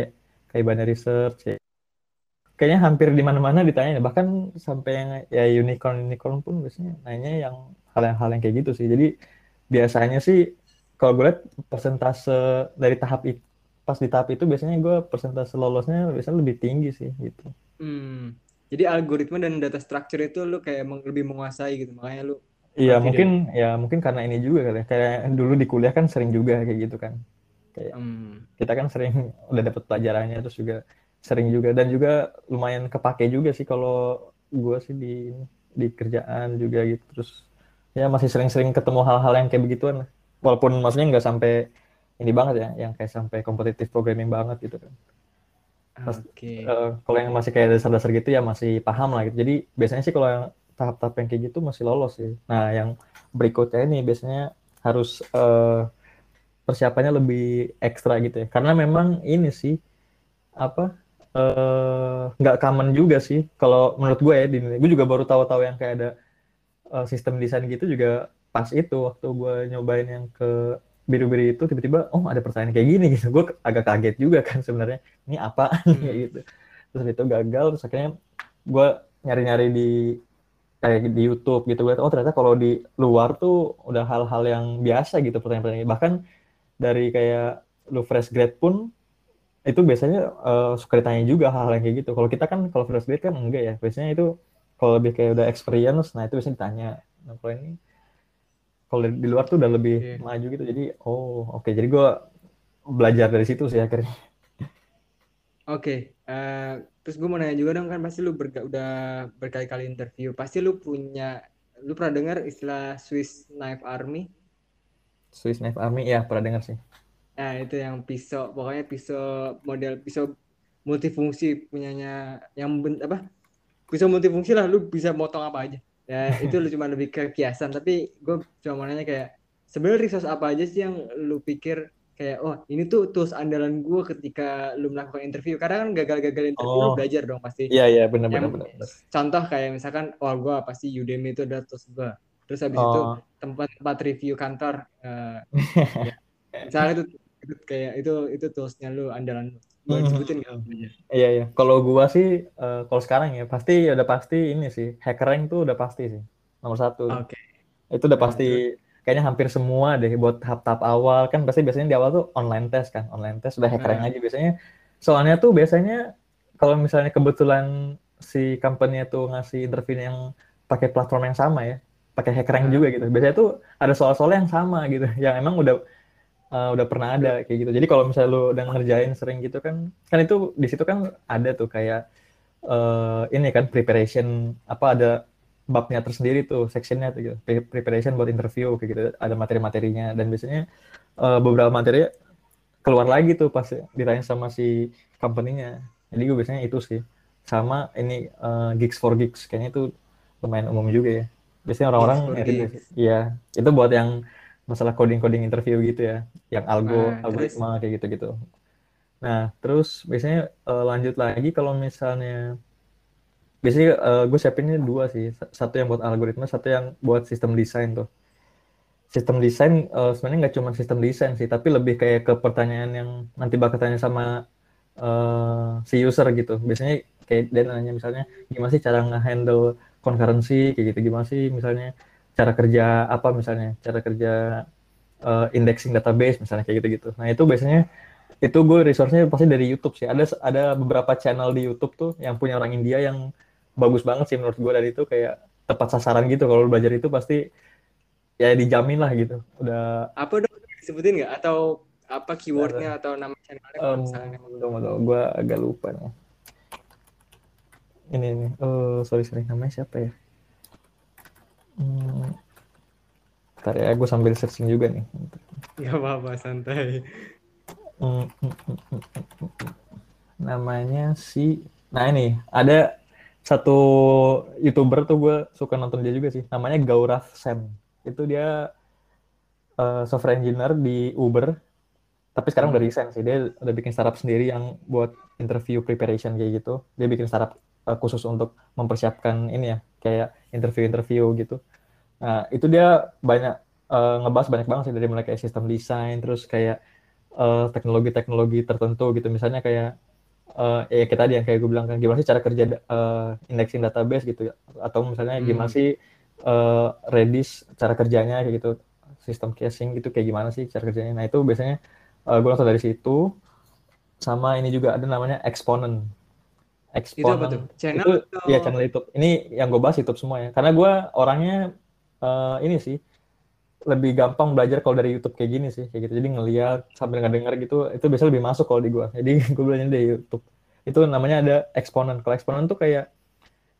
kayak binary research ya. Kayaknya hampir di mana-mana ditanyain bahkan sampai yang ya unicorn unicorn pun biasanya nanya yang hal-hal yang kayak gitu sih. Jadi biasanya sih kalau gue lihat persentase dari tahap itu pas di tahap itu biasanya gue persentase lolosnya biasanya lebih tinggi sih gitu. Hmm. Jadi algoritma dan data structure itu lu kayak lebih menguasai gitu. Makanya lu iya mungkin ya mungkin karena ini juga kali ya. Kayak dulu di kuliah kan sering juga kayak gitu kan. Hmm, kita kan sering udah dapet pelajarannya terus juga sering juga dan juga lumayan kepake juga sih kalau gue sih di di kerjaan juga gitu terus ya masih sering-sering ketemu hal-hal yang kayak begituan walaupun maksudnya nggak sampai ini banget ya yang kayak sampai kompetitif programming banget gitu kan oke. Eh, kalau yang masih kayak dasar-dasar gitu ya masih paham lah gitu jadi biasanya sih kalau yang tahap-tahap yang kayak gitu masih lolos sih. Nah, yang berikutnya ini biasanya harus uh, persiapannya lebih ekstra gitu ya. Karena memang ini sih apa uh, nggak common juga sih. Kalau menurut gue ya di gue juga baru tahu-tahu yang kayak ada uh, sistem desain gitu juga pas itu waktu gue nyobain yang ke biru-biru itu tiba-tiba oh ada pertanyaan kayak gini gitu. Gue agak kaget juga kan sebenarnya. Ini apa hmm. gitu. Terus itu gagal terus akhirnya gue nyari-nyari di kayak di YouTube gitu. Gue oh ternyata kalau di luar tuh udah hal-hal yang biasa gitu pertanyaan-pertanyaan. Bahkan dari kayak lu fresh grade pun itu biasanya uh, suka ditanya juga hal-hal yang kayak gitu. Kalau kita kan kalau fresh grade kan enggak ya. Biasanya itu kalau lebih kayak udah experience nah itu biasanya ditanya. Nah kalau ini kalau di luar tuh udah lebih yeah. maju gitu. Jadi oh oke. Okay. jadi gue belajar dari situ sih akhirnya. Oke okay. uh, eh, terus gue mau nanya juga dong kan pasti lu ber udah berkali-kali interview. Pasti lu punya lu pernah dengar istilah Swiss Knife Army? Swiss Knife Army ya pernah dengar sih nah itu yang pisau pokoknya pisau model pisau multifungsi punyanya. Yang ben, apa? Pisau multifungsi lah lu bisa motong apa aja. Ya itu lu cuma lebih ke kiasan tapi gue cuma mau nanya kayak sebenarnya resource apa aja sih yang lu pikir kayak oh ini tuh tools andalan gue ketika lu melakukan interview? Karena kan gagal-gagal interview oh. lu belajar dong pasti. Iya iya benar benar contoh kayak misalkan oh gue pasti Udemy itu adalah tools gue terus habis oh. itu tempat-tempat review kantor uh, ya. misalnya itu, itu kayak itu itu toolsnya lu andalan lu boleh hmm. sebutin gak iya iya kalau gua sih uh, kalau sekarang ya pasti udah pasti ini sih hackering tuh udah pasti sih nomor satu oke okay. itu udah nah, pasti kayaknya hampir semua deh buat tahap-tahap awal kan pasti biasanya di awal tuh online test kan online test udah hackering hmm. aja biasanya soalnya tuh biasanya kalau misalnya kebetulan si company tuh ngasih interview yang pakai platform yang sama ya pakai hackering juga gitu. Biasanya tuh ada soal-soal yang sama gitu, yang emang udah uh, udah pernah ada kayak gitu. Jadi kalau misalnya lu udah ngerjain sering gitu kan, kan itu di situ kan ada tuh kayak uh, ini kan preparation apa ada babnya tersendiri tuh sectionnya tuh gitu. preparation buat interview kayak gitu. Ada materi-materinya. Dan biasanya uh, beberapa materi keluar lagi tuh pas ditanya sama si company-nya. Jadi gue biasanya itu sih. Sama ini uh, gigs for gigs. Kayaknya itu lumayan umum juga ya. Biasanya orang-orang ya itu buat yang masalah coding-coding interview gitu ya yang algo nah, algoritma kayak gitu-gitu. Nah terus biasanya uh, lanjut lagi kalau misalnya biasanya uh, gue siapinnya dua sih. Satu yang buat algoritma satu yang buat sistem desain tuh. Sistem desain uh, sebenarnya nggak cuma sistem desain sih tapi lebih kayak ke pertanyaan yang nanti bakal tanya sama uh, si user gitu. Biasanya kayak dia nanya misalnya gimana sih cara nge-handle concurrency? Kayak gitu gimana sih misalnya cara kerja apa misalnya cara kerja uh, indexing database misalnya kayak gitu-gitu. Nah itu biasanya itu gue resource-nya pasti dari YouTube sih. Ada ada beberapa channel di YouTube tuh yang punya orang India yang bagus banget sih menurut gue dari itu kayak tepat sasaran gitu kalau belajar itu pasti ya dijamin lah gitu. Udah apa dong disebutin nggak atau apa keywordnya atau nama channelnya um, misalnya? gue agak lupa nih ini ini oh sorry sorry namanya siapa ya hmm. Ntar ya gue sambil searching juga nih. Gak apa-apa santai. Hmm, hmm, hmm, namanya si nah ini ada satu youtuber tuh gue suka nonton dia juga sih. Namanya Gaurav Sam itu dia uh, software engineer di Uber. Tapi sekarang udah resign sih. Dia udah bikin startup sendiri yang buat interview preparation kayak gitu. Dia bikin startup uh, khusus untuk mempersiapkan ini ya. Kayak interview-interview gitu. Nah itu dia banyak uh, ngebahas banyak banget sih dari mulai kayak sistem desain terus kayak teknologi teknologi-teknologi tertentu gitu. Misalnya kayak uh, ya kita tadi yang kayak gue bilang kan gimana sih cara kerja uh, indexing database gitu ya? Atau misalnya hmm. gimana sih uh, Redis cara kerjanya kayak gitu sistem caching gitu kayak gimana sih cara kerjanya? Nah itu biasanya uh, gue langsung dari situ. Sama ini juga ada namanya exponent Exponent. Itu apa tuh? Channel itu, atau... ya channel YouTube. Ini yang gue bahas YouTube semua ya. Karena gue orangnya uh, ini sih lebih gampang belajar kalau dari YouTube kayak gini sih kayak gitu. Jadi ngeliat sambil ngedenger gitu itu biasanya lebih masuk kalau di gue. Jadi gue belajar dari YouTube. Itu namanya ada exponent. Kalau exponent tuh kayak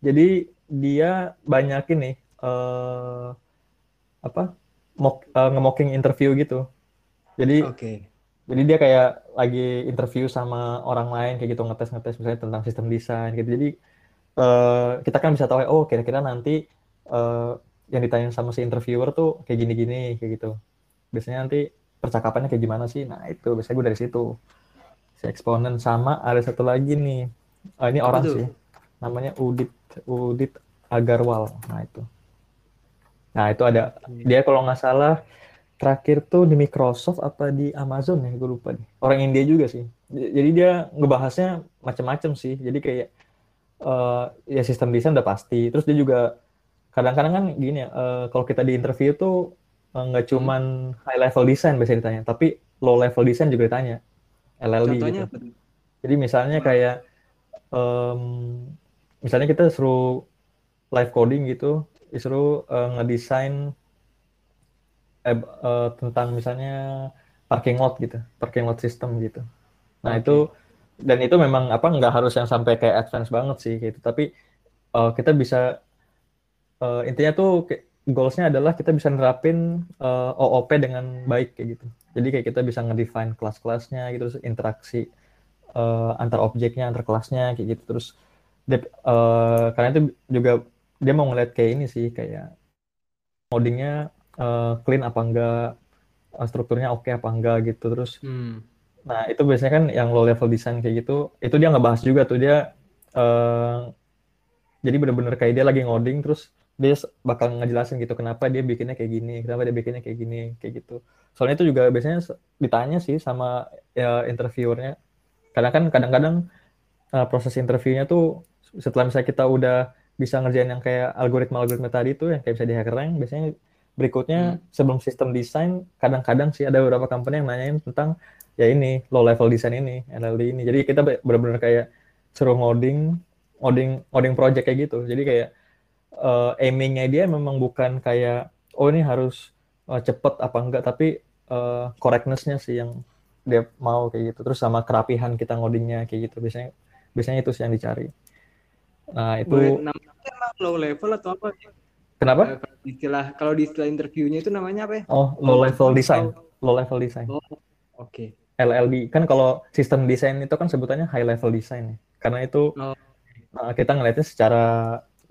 jadi dia banyak ini uh, apa uh, nge-mocking interview gitu. Jadi okay jadi dia kayak lagi interview sama orang lain kayak gitu ngetes ngetes misalnya tentang sistem desain gitu. Jadi uh, kita kan bisa tahu oh kira-kira nanti uh, yang ditanya sama si interviewer tuh kayak gini-gini kayak gitu. Biasanya nanti percakapannya kayak gimana sih? Nah itu. Biasanya gue dari situ. Si eksponen sama ada satu lagi nih. Uh, ini orang sih. Namanya Udit Udit Agarwal. Nah itu. Nah itu ada. Dia kalau nggak salah terakhir tuh di Microsoft apa di Amazon ya? Gue lupa nih orang India juga sih. Jadi dia ngebahasnya macam-macam sih. Jadi kayak uh, ya sistem desain udah pasti. Terus dia juga kadang-kadang kan gini ya uh, kalau kita di interview tuh eh, nggak uh, cuman hmm. high level design biasanya ditanya tapi low level design juga ditanya. LLD Contohnya gitu. apa? jadi misalnya kayak um, misalnya kita suruh live coding gitu disuruh uh, ngedesain eh, uh, tentang misalnya parking lot gitu parking lot system gitu nah okay. itu dan itu memang apa nggak harus yang sampai kayak advance banget sih gitu tapi uh, kita bisa uh, intinya tuh goalsnya adalah kita bisa nerapin uh, eh, OOP dengan baik kayak gitu. Jadi kayak kita bisa ngedefine kelas-kelasnya gitu, terus interaksi uh, antar objeknya, antar kelasnya kayak gitu. Terus uh, karena itu juga dia mau ngeliat kayak ini sih kayak codingnya uh, clean apa enggak, uh, strukturnya oke okay apa enggak gitu. Terus hmm. nah itu biasanya kan yang low level design kayak gitu, itu dia nggak bahas juga tuh dia uh, jadi bener-bener kayak dia lagi ngoding terus dia bakal ngejelasin gitu kenapa dia bikinnya kayak gini, kenapa dia bikinnya kayak gini, kayak gitu. Soalnya itu juga biasanya ditanya sih sama ya, interviewernya. Karena kan kadang-kadang uh, proses interviewnya tuh setelah misalnya kita udah bisa ngerjain yang kayak algoritma-algoritma tadi tuh yang kayak bisa di hacker rank, biasanya berikutnya hmm. sebelum sistem desain kadang-kadang sih ada beberapa company yang nanyain tentang ya ini low level design ini, LLD ini. Jadi kita benar-benar kayak suruh ngoding, ngoding, ngoding project kayak gitu. Jadi kayak uh, aimingnya dia memang bukan kayak oh ini harus uh, cepet apa enggak tapi uh, correctnessnya sih yang dia mau kayak gitu terus sama kerapihan kita ngodingnya kayak gitu biasanya biasanya itu sih yang dicari nah itu emang low level atau apa kenapa di istilah kalau di istilah interviewnya itu namanya apa ya oh low level design low level design oh, oke okay. LLD kan kalau sistem desain itu kan sebutannya high level design ya karena itu oh. kita ngelihatnya secara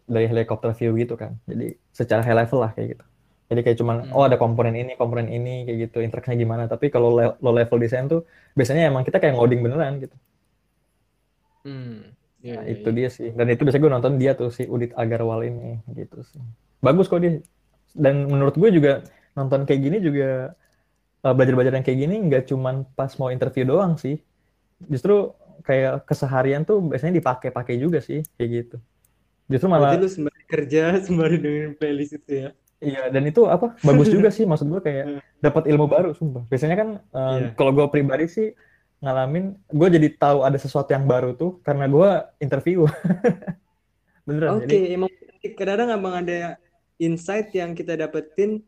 dari helikopter view gitu kan. Jadi secara high level lah kayak gitu. Jadi kayak cuman hmm. oh ada komponen ini, komponen ini kayak gitu, interaksinya gimana. Tapi kalau low level design tuh biasanya emang kita kayak ngoding beneran gitu. Hmm. Yeah, nah, yeah, itu yeah. dia sih. Dan itu biasanya gue nonton dia tuh si Udit Agarwal ini gitu sih. Bagus kok dia. Dan menurut gue juga nonton kayak gini juga uh, belajar-belajar yang kayak gini nggak cuman pas mau interview doang sih. Justru kayak keseharian tuh biasanya dipakai-pakai juga sih kayak gitu. Justru malah Berarti lu sembari kerja sembari dengerin playlist itu ya. Iya, dan itu apa? Bagus juga sih maksud gue kayak dapat ilmu baru sumpah. Biasanya kan um, yeah. kalau gue pribadi sih ngalamin gue jadi tahu ada sesuatu yang baru tuh karena gue interview. Beneran. Oke, okay, emang kadang-kadang emang ada insight yang kita dapetin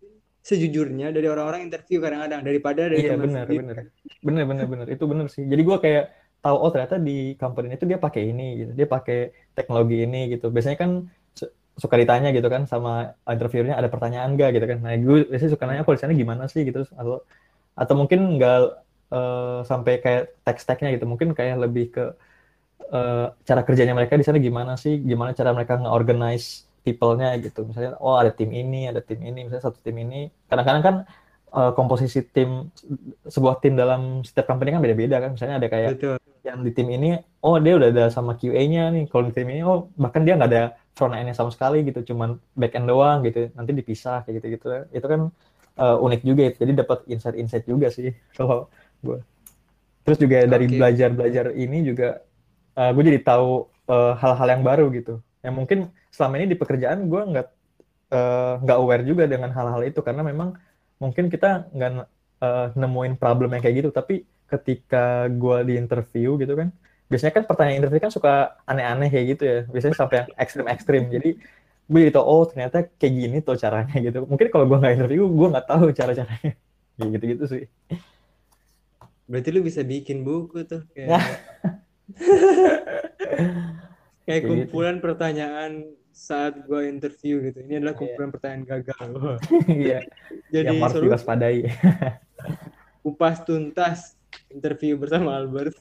sejujurnya dari orang-orang interview kadang-kadang daripada dari iya benar benar. Benar benar benar. Itu benar sih. Jadi gue kayak tahu oh ternyata di company itu dia pakai ini gitu. Dia pakai teknologi ini gitu. Biasanya kan suka ditanya gitu kan sama interviewernya ada pertanyaan enggak gitu kan. Nah gue biasanya suka nanya oh di sana gimana sih? gitu. Atau atau mungkin enggak uh, sampai kayak teks-teksnya gitu. Mungkin kayak lebih ke uh, cara kerjanya mereka di sana gimana sih? Gimana cara mereka nge-organize people-nya gitu. Misalnya oh ada tim ini ada tim ini misalnya satu tim ini. Kadang-kadang kan uh, komposisi tim sebuah tim dalam setiap company kan beda-beda kan. Misalnya ada kayak Betul. yang di tim ini oh dia udah ada sama QA-nya nih. Kalau di tim ini oh bahkan dia nggak ada front end-nya sama sekali gitu. Cuman back end doang gitu. Nanti dipisah kayak gitu gitu itu kan uh, unik juga ya. jadi dapat insight-insight juga sih kalau gue terus juga dari belajar-belajar ini juga uh, gue jadi tahu uh, hal-hal yang baru gitu. Yang mungkin selama ini di pekerjaan gue nggak nggak uh, aware juga dengan hal-hal itu. Karena memang mungkin kita nggak uh, nemuin problem yang kayak gitu. Tapi ketika gue di interview gitu kan biasanya kan pertanyaan interview kan suka aneh-aneh kayak gitu ya. Biasanya sampai yang ekstrim-ekstrim. Jadi gue jadi tau oh ternyata kayak gini tuh caranya gitu. Mungkin kalau gue nggak interview gue nggak tahu cara-caranya. Kayak gitu-gitu sih. Berarti lu bisa bikin buku tuh kayak kayak gitu. kumpulan gitu. pertanyaan saat gue interview gitu ini adalah iya. kumpulan yeah. pertanyaan gagal iya jadi yang harus diwaspadai kupas tuntas interview bersama Albert.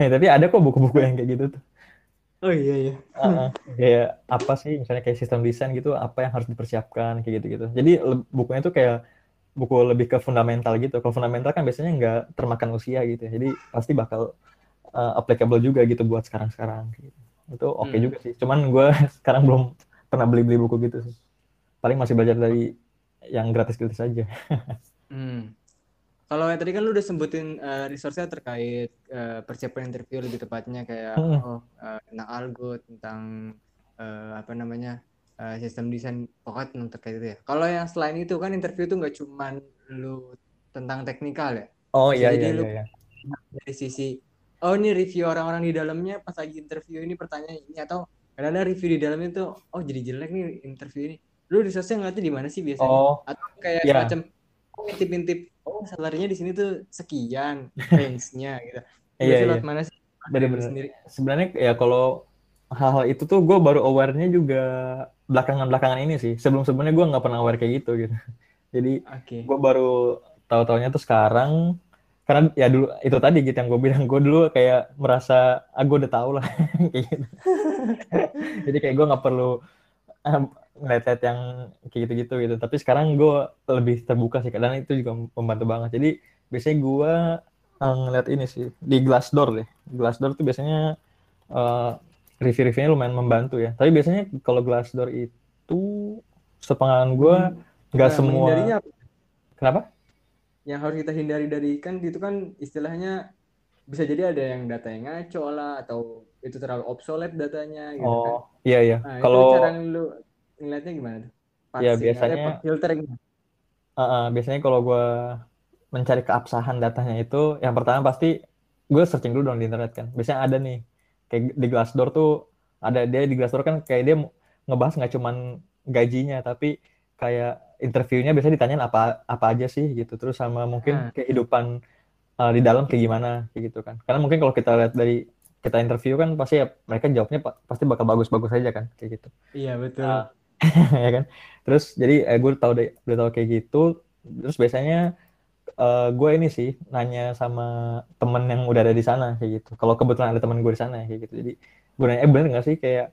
ya, tapi ada kok buku-buku yang kayak gitu tuh. Oh iya iya. Uh, kayak apa sih misalnya kayak sistem desain gitu apa yang harus dipersiapkan kayak gitu-gitu. Jadi bukunya tuh kayak buku lebih ke fundamental gitu. Kalau fundamental kan biasanya nggak termakan usia gitu. Jadi pasti bakal uh, applicable juga gitu buat sekarang-sekarang. Gitu. Itu oke okay hmm. juga sih. Cuman gue sekarang belum pernah beli-beli buku gitu sih. Paling masih belajar dari yang gratis-gratis saja. hmm. Kalau yang tadi kan lu udah sebutin uh, resource-nya terkait uh, persiapan interview lebih tepatnya kayak hmm. oh uh, tentang algo, tentang uh, apa namanya uh, sistem desain pokoknya tentang terkait itu ya. Kalau yang selain itu kan interview itu nggak cuma lu tentang teknikal ya. Oh iya iya, lu, iya Dari sisi oh ini review orang-orang di dalamnya pas lagi interview ini pertanyaan ini atau kadang ada review di dalamnya itu oh jadi jelek nih interview ini. Lu resource-nya ngeliatnya di mana sih biasanya? Oh, atau kayak yeah. semacam ngintip-ngintip oh salarinya di sini tuh sekian range-nya gitu. Iya, iya. mana sih? Bener-bener. Sebenarnya ya kalau hal-hal itu tuh gue baru aware-nya juga belakangan-belakangan ini sih. Sebelum-sebelumnya gue nggak pernah aware kayak gitu gitu. Jadi okay. gue baru tahu-taunya tuh sekarang karena ya dulu itu tadi gitu yang gue bilang gue dulu kayak merasa ah gue udah tahu lah kayak gitu. Jadi kayak gue nggak perlu ngeliat yang kayak gitu-gitu gitu. Tapi sekarang gue lebih terbuka sih, karena itu juga membantu banget. Jadi biasanya gue uh, ngeliat ini sih di Glassdoor deh. Glassdoor tuh biasanya uh, review-reviewnya lumayan membantu ya. Tapi biasanya kalau Glassdoor itu sepengalaman gue hmm. nggak hmm. nah, semua. Kenapa? Yang harus kita hindari dari kan itu kan istilahnya bisa jadi ada yang data yang ngaco lah atau itu terlalu obsolete datanya gitu oh, kan. iya iya. Nah, kalau cara lu ngeliatnya gimana tuh? ya biasanya filter Uh, uh, biasanya kalau gue mencari keabsahan datanya itu, yang pertama pasti gue searching dulu dong di internet kan. Biasanya ada nih, kayak di Glassdoor tuh ada dia di Glassdoor kan kayak dia ngebahas nggak cuman gajinya, tapi kayak interviewnya biasanya ditanyain apa apa aja sih gitu. Terus sama mungkin hmm. kehidupan uh, di dalam kayak gimana kayak gitu kan. Karena mungkin kalau kita lihat dari kita interview kan pasti ya mereka jawabnya pasti bakal bagus-bagus aja kan kayak gitu. Iya betul. Uh, ya kan terus jadi eh, gue tahu deh udah tahu kayak gitu terus biasanya uh, gue ini sih nanya sama temen yang udah ada di sana kayak gitu kalau kebetulan ada temen gue di sana kayak gitu jadi gue nanya eh bener nggak sih kayak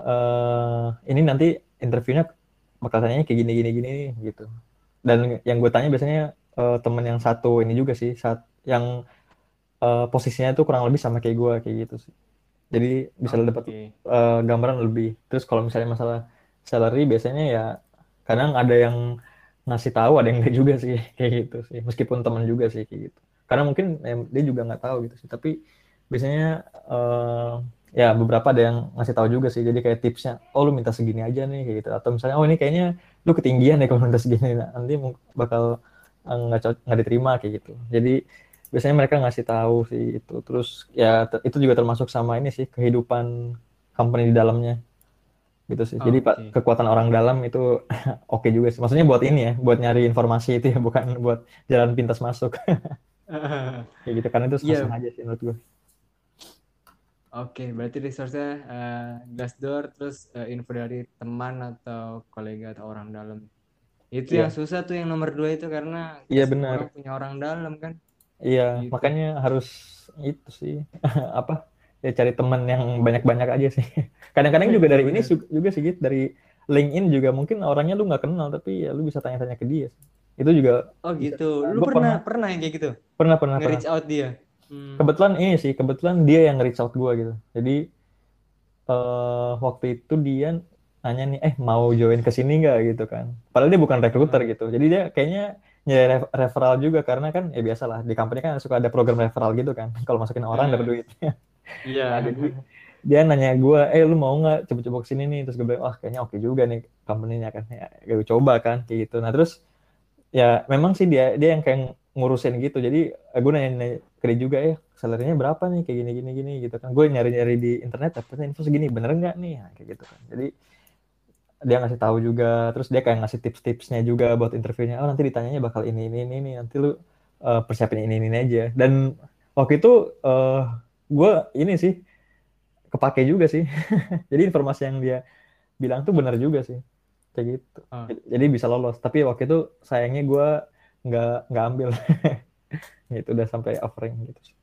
uh, ini nanti interviewnya bakal tanya kayak gini gini gini gitu. Dan yang gue tanya biasanya uh, temen yang satu ini juga sih saat yang uh, posisinya itu kurang lebih sama kayak gue kayak gitu sih. Jadi bisa okay. dapat uh, gambaran lebih. Terus kalau misalnya masalah salary biasanya ya kadang ada yang ngasih tahu ada yang enggak juga sih kayak gitu sih. Meskipun teman juga sih kayak gitu. Karena mungkin ya, dia juga nggak tahu gitu sih. Tapi biasanya uh, ya beberapa ada yang ngasih tahu juga sih jadi kayak tipsnya oh lu minta segini aja nih kayak gitu atau misalnya oh ini kayaknya lu ketinggian ya kalau minta segini nah, nanti bakal eh, nggak nggak diterima kayak gitu jadi biasanya mereka ngasih tahu sih itu terus ya itu juga termasuk sama ini sih kehidupan company di dalamnya gitu sih. Jadi okay. kekuatan orang dalam itu oke okay juga sih. Maksudnya buat ini ya, buat nyari informasi itu ya, bukan buat jalan pintas masuk. Kayak gitu karena itu yeah. aja sih menurut gue. Oke, okay, berarti resource-nya uh, Glassdoor terus uh, info dari teman atau kolega atau orang dalam. Itu yeah. yang susah tuh yang nomor dua itu karena Iya yeah, benar. punya orang dalam kan. Iya, gitu. makanya harus itu sih apa ya cari teman yang banyak-banyak aja sih. Kadang-kadang juga dari ini juga sih gitu, dari LinkedIn juga mungkin orangnya lu nggak kenal tapi ya lu bisa tanya-tanya ke dia. Itu juga. Oh gitu. Bisa. Lu pernah, pernah pernah yang kayak gitu? Pernah pernah. Nge-reach out dia. Hmm. Kebetulan ini sih, kebetulan dia yang nge-reach out gua gitu. Jadi uh, waktu itu dia nanya nih, eh mau join ke sini nggak gitu kan? Padahal dia bukan recruiter hmm. gitu. Jadi dia kayaknya nyari referral juga karena kan ya biasalah di company kan suka ada program referral gitu kan. Kalau masukin orang hmm. dapat duit. Iya. Nah, jadi dia nanya gue, eh lu mau nggak coba-coba ke sini nih? Terus gue bilang, wah kayaknya oke juga nih company-nya kan. Ya, gue coba kan kayak gitu. Nah terus ya memang sih dia dia yang kayak ngurusin gitu. Jadi eh, gue nanya, nanya ke dia juga ya, salarinya berapa nih kayak gini gini gini gitu kan. Gue nyari-nyari di internet dapetnya info segini, bener nggak nih? Nah, kayak gitu kan. Jadi dia ngasih tahu juga, terus dia kayak ngasih tips-tipsnya juga buat interviewnya. Oh nanti ditanyanya bakal ini ini ini, ini. nanti lu uh, persiapin ini ini aja. Dan waktu itu uh, gue ini sih kepake juga sih. Jadi informasi yang dia bilang tuh benar juga sih. Kayak gitu. Oh. Jadi bisa lolos. Tapi waktu itu sayangnya gue nggak nggak ambil. itu udah sampai offering gitu sih.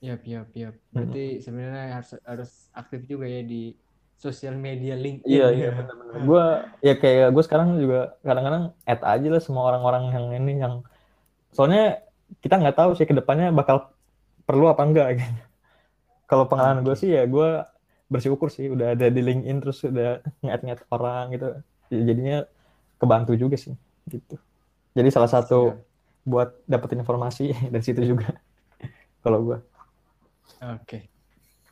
Iya, iya, iya. Berarti hmm. sebenarnya harus harus aktif juga ya di sosial media LinkedIn. Iya, iya benar-benar. gue ya kayak gue sekarang juga kadang-kadang add aja lah semua orang-orang yang ini yang soalnya kita nggak tahu sih ke depannya bakal perlu apa enggak gitu. Kalau pengalaman gue sih ya gue bersyukur sih udah ada di LinkedIn terus udah ngat-ngat orang gitu. Jadinya kebantu juga sih gitu. Jadi salah satu Siap. buat dapetin informasi dari situ juga kalau gue. Oke,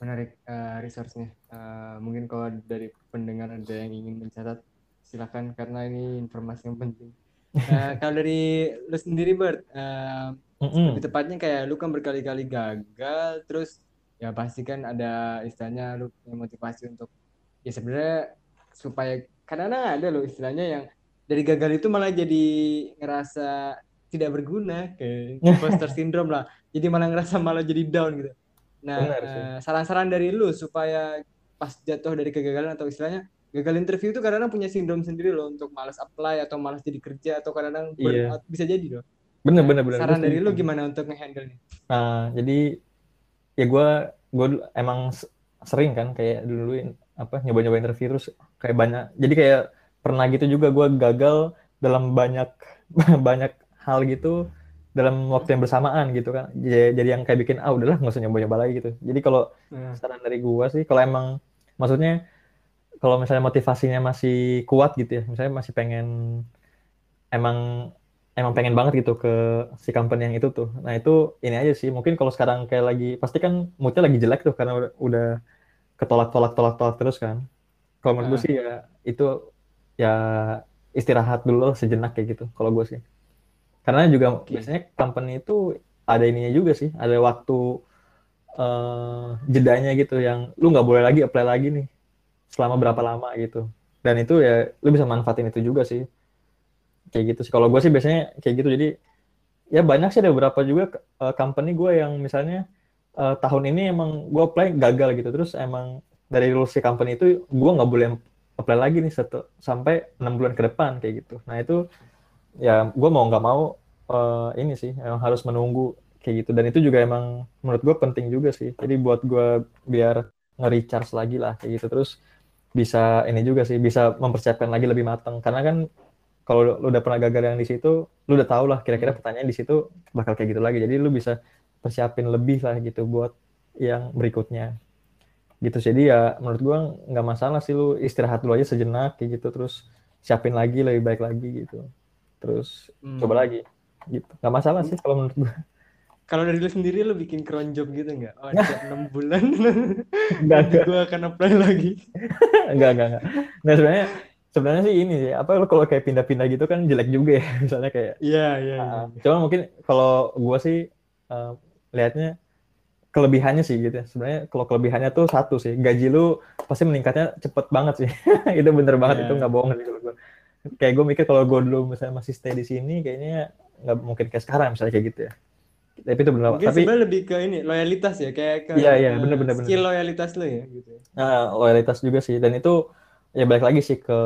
menarik uh, resource-nya. Uh, mungkin kalau dari pendengar ada yang ingin mencatat, silakan karena ini informasi yang penting. Uh, kalau dari lu sendiri, Bert, uh, mm -hmm. lebih tepatnya kayak lu kan berkali-kali gagal, terus ya pasti kan ada istilahnya lu punya motivasi untuk ya sebenarnya supaya kadang-kadang ada loh istilahnya yang dari gagal itu malah jadi ngerasa tidak berguna kayak imposter syndrome lah jadi malah ngerasa malah jadi down gitu Nah, eh, saran-saran dari lu supaya pas jatuh dari kegagalan atau istilahnya gagal interview itu kadang-kadang punya sindrom sendiri loh untuk malas apply atau malas jadi kerja atau kadang-kadang iya. bisa jadi loh. Bener nah, bener bener. Saran dari lu gimana untuk ngehandle nih? Nah, jadi ya gue gue emang sering kan kayak dulu apa nyoba-nyoba interview terus kayak banyak jadi kayak pernah gitu juga gue gagal dalam banyak banyak hal gitu dalam waktu yang bersamaan gitu kan. Jadi, yang kayak bikin ah udahlah nggak usah nyoba-nyoba lagi gitu. Jadi kalau hmm. saran dari gua sih kalau emang maksudnya kalau misalnya motivasinya masih kuat gitu ya misalnya masih pengen emang emang pengen banget gitu ke si company yang itu tuh. Nah itu ini aja sih. Mungkin kalau sekarang kayak lagi pasti kan moodnya lagi jelek tuh karena udah, udah ketolak tolak tolak tolak terus kan. Kalau menurut hmm. gue sih ya itu ya istirahat dulu sejenak kayak gitu kalau gue sih karena juga okay. biasanya company itu ada ininya juga sih, ada waktu uh, jedanya gitu yang lu nggak boleh lagi apply lagi nih selama berapa lama gitu. Dan itu ya lu bisa manfaatin itu juga sih. Kayak gitu sih. Kalau gue sih biasanya kayak gitu. Jadi ya banyak sih ada beberapa juga uh, company gue yang misalnya uh, tahun ini emang gue apply gagal gitu. Terus emang dari rules si company itu gue nggak boleh apply lagi nih satu sampai enam bulan ke depan kayak gitu. Nah itu ya gue mau nggak mau uh, ini sih emang harus menunggu kayak gitu. Dan itu juga emang menurut gue penting juga sih. Jadi buat gue biar nge-recharge lagi lah kayak gitu. Terus bisa ini juga sih bisa mempersiapkan lagi lebih matang karena kan kalau lu udah pernah gagal yang di situ lu udah tau lah kira-kira pertanyaan di situ bakal kayak gitu lagi. Jadi lu bisa persiapin lebih lah gitu buat yang berikutnya gitu. Jadi ya menurut gue nggak masalah sih lu istirahat dulu aja sejenak kayak gitu. Terus siapin lagi lebih baik lagi gitu. Terus hmm. coba lagi gitu. Nggak masalah sih kalau menurut gue kalau dari lu sendiri lu bikin cron job gitu nggak? Oh enam bulan. Nggak gue akan apply lagi. Nggak nggak nggak. Nah sebenarnya sebenarnya sih ini sih apa kalau kayak pindah-pindah gitu kan jelek juga ya. Misalnya kayak iya iya uh, cuma mungkin kalau gue sih uh, lihatnya kelebihannya sih gitu ya. Sebenarnya kalau kelebihannya tuh satu sih, gaji lu pasti meningkatnya cepet banget sih. itu bener banget, yeah. itu nggak bohong sih kalau gue kayak gue mikir kalau gue dulu misalnya masih stay di sini kayaknya nggak mungkin kayak sekarang misalnya kayak gitu ya tapi itu benar Mungkin tapi sebenarnya lebih ke ini loyalitas ya kayak ke iya iya benar benar skill bener. loyalitas lo ya gitu ya. nah loyalitas juga sih dan itu ya balik lagi sih ke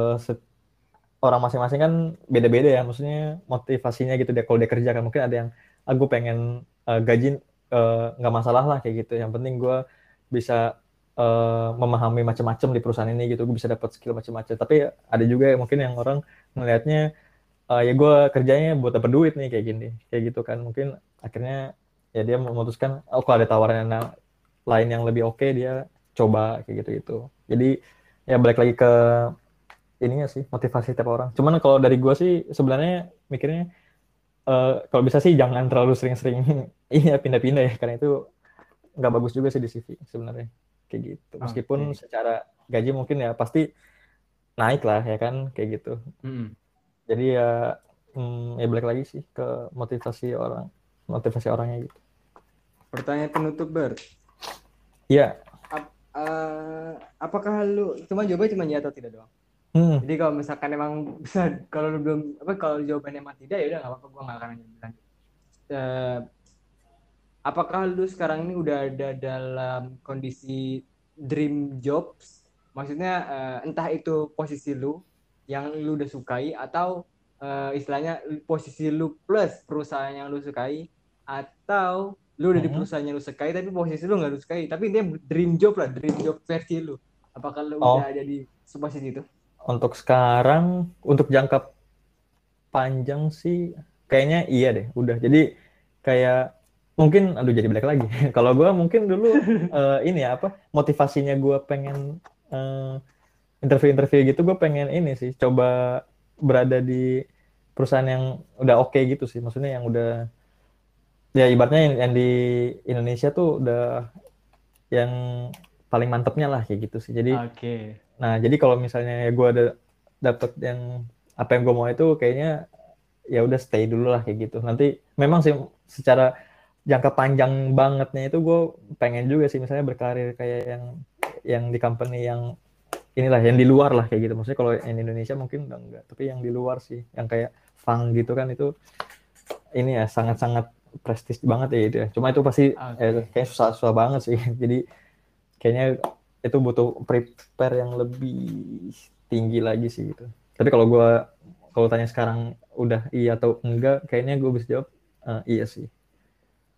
orang masing-masing kan beda-beda ya maksudnya motivasinya gitu dia kalau dia kerja kan mungkin ada yang aku ah, pengen uh, gaji nggak uh, masalah lah kayak gitu. Yang penting gue bisa uh, memahami macam-macam di perusahaan ini gitu. Gue bisa dapat skill macam-macam tapi ada juga mungkin yang orang melihatnya uh, ya gue kerjanya buat dapat duit nih kayak gini kayak gitu kan. Mungkin akhirnya ya dia memutuskan oh kalau ada tawaran yang lain yang lebih oke okay, dia coba kayak gitu gitu jadi ya balik lagi ke ininya sih motivasi tiap orang. Cuman kalau dari gue sih sebenarnya mikirnya uh, kalau bisa sih jangan terlalu sering-sering iya pindah-pindah ya karena itu nggak bagus juga sih di CV sebenarnya kayak gitu. Meskipun okay. secara gaji mungkin ya pasti naik lah ya kan kayak gitu. Mm. jadi ya hmm, ya balik lagi sih ke motivasi orang motivasi orangnya gitu. Pertanyaan penutup ber. Iya. Ap, uh, apakah lu cuma jawabannya cuma ya atau tidak doang hmm. jadi kalau misalkan emang bisa kalau lu belum apa kalau jawabannya emang tidak ya udah nggak apa-apa gue nggak akan bilang uh, apakah lu sekarang ini udah ada dalam kondisi dream jobs? Maksudnya uh, entah itu posisi lu yang lu udah sukai atau uh, istilahnya posisi lu plus perusahaan yang lu sukai atau lu udah di Mhm. perusahaannya lu sukai tapi posisi lu nggak lu sukai tapi dia dream job lah dream job versi lu apakah lu Oh. udah ada di posisi itu Untuk sekarang, untuk jangka panjang sih, kayaknya iya deh, udah. Jadi kayak mungkin, aduh jadi balik lagi. Kalau gue mungkin dulu eh, ini ya apa motivasinya gue pengen eh, interview-interview gitu, gue pengen ini sih, coba berada di perusahaan yang udah oke gitu sih. Maksudnya yang udah ya ibaratnya yang, yang di Indonesia tuh udah yang paling mantepnya lah kayak gitu sih. Jadi oke Nah, jadi kalau misalnya gue ada dapet yang apa yang gue mau itu kayaknya ya udah stay dulu lah kayak gitu. Nanti memang sih secara jangka panjang bangetnya itu gue pengen juga sih misalnya berkarir kayak yang yang di company yang inilah yang di luar lah kayak gitu. Maksudnya kalau yang di Indonesia mungkin udah enggak, tapi yang di luar sih yang kayak fang gitu kan itu ini ya sangat-sangat prestis banget ya itu ya. Cuma itu pasti Oke. eh, kayak susah-susah banget sih. Jadi kayaknya itu butuh prepare yang lebih tinggi lagi sih gitu. Tapi kalau gua kalau tanya sekarang udah iya atau enggak, kayaknya gue bisa jawab eh, iya sih.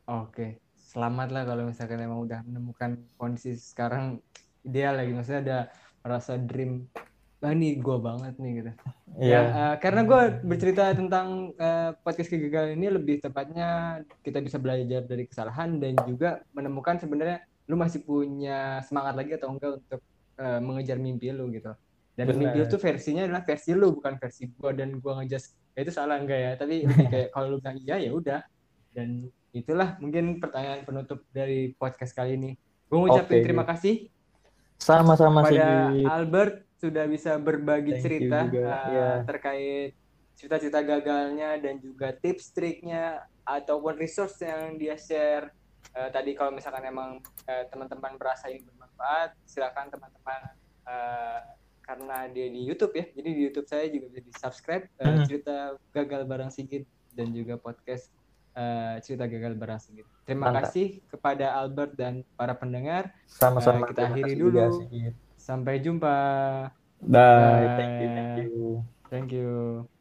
Oke, selamat lah kalau misalkan emang udah menemukan kondisi sekarang ideal lagi. Maksudnya ada merasa dream, ah ini gue banget nih gitu. Iya. Ya, eh, karena gue bercerita tentang eh, podcast kegagalan ini lebih tepatnya kita bisa belajar dari kesalahan dan juga menemukan sebenarnya lu masih punya semangat lagi atau enggak untuk eh, mengejar mimpi lu gitu. Dan Benar. mimpi lu tuh versinya adalah versi lu bukan versi gue dan gue ngejas ya itu salah enggak ya tapi kayak kalau lu bilang iya ya udah dan itulah mungkin pertanyaan penutup dari podcast kali ini. Gue ngucapin Oke. terima kasih Sama-sama sih. pada Albert sudah bisa berbagi Thank cerita uh, ya. terkait cerita-cerita gagalnya dan juga tips triknya ataupun resource yang dia share. Uh, tadi kalau misalkan emang uh, teman-teman merasa ini bermanfaat, silakan teman-teman uh, karena dia di YouTube ya. Jadi di YouTube saya juga bisa di-subscribe uh, Hmm. cerita gagal bareng Sigit dan juga podcast uh, cerita gagal bareng Sigit. Terima Mantap. kasih kepada Albert dan para pendengar. Sama-sama. Eh, kita Terima akhiri juga dulu. sih. Sampai jumpa. Bye. Thank you. thank you.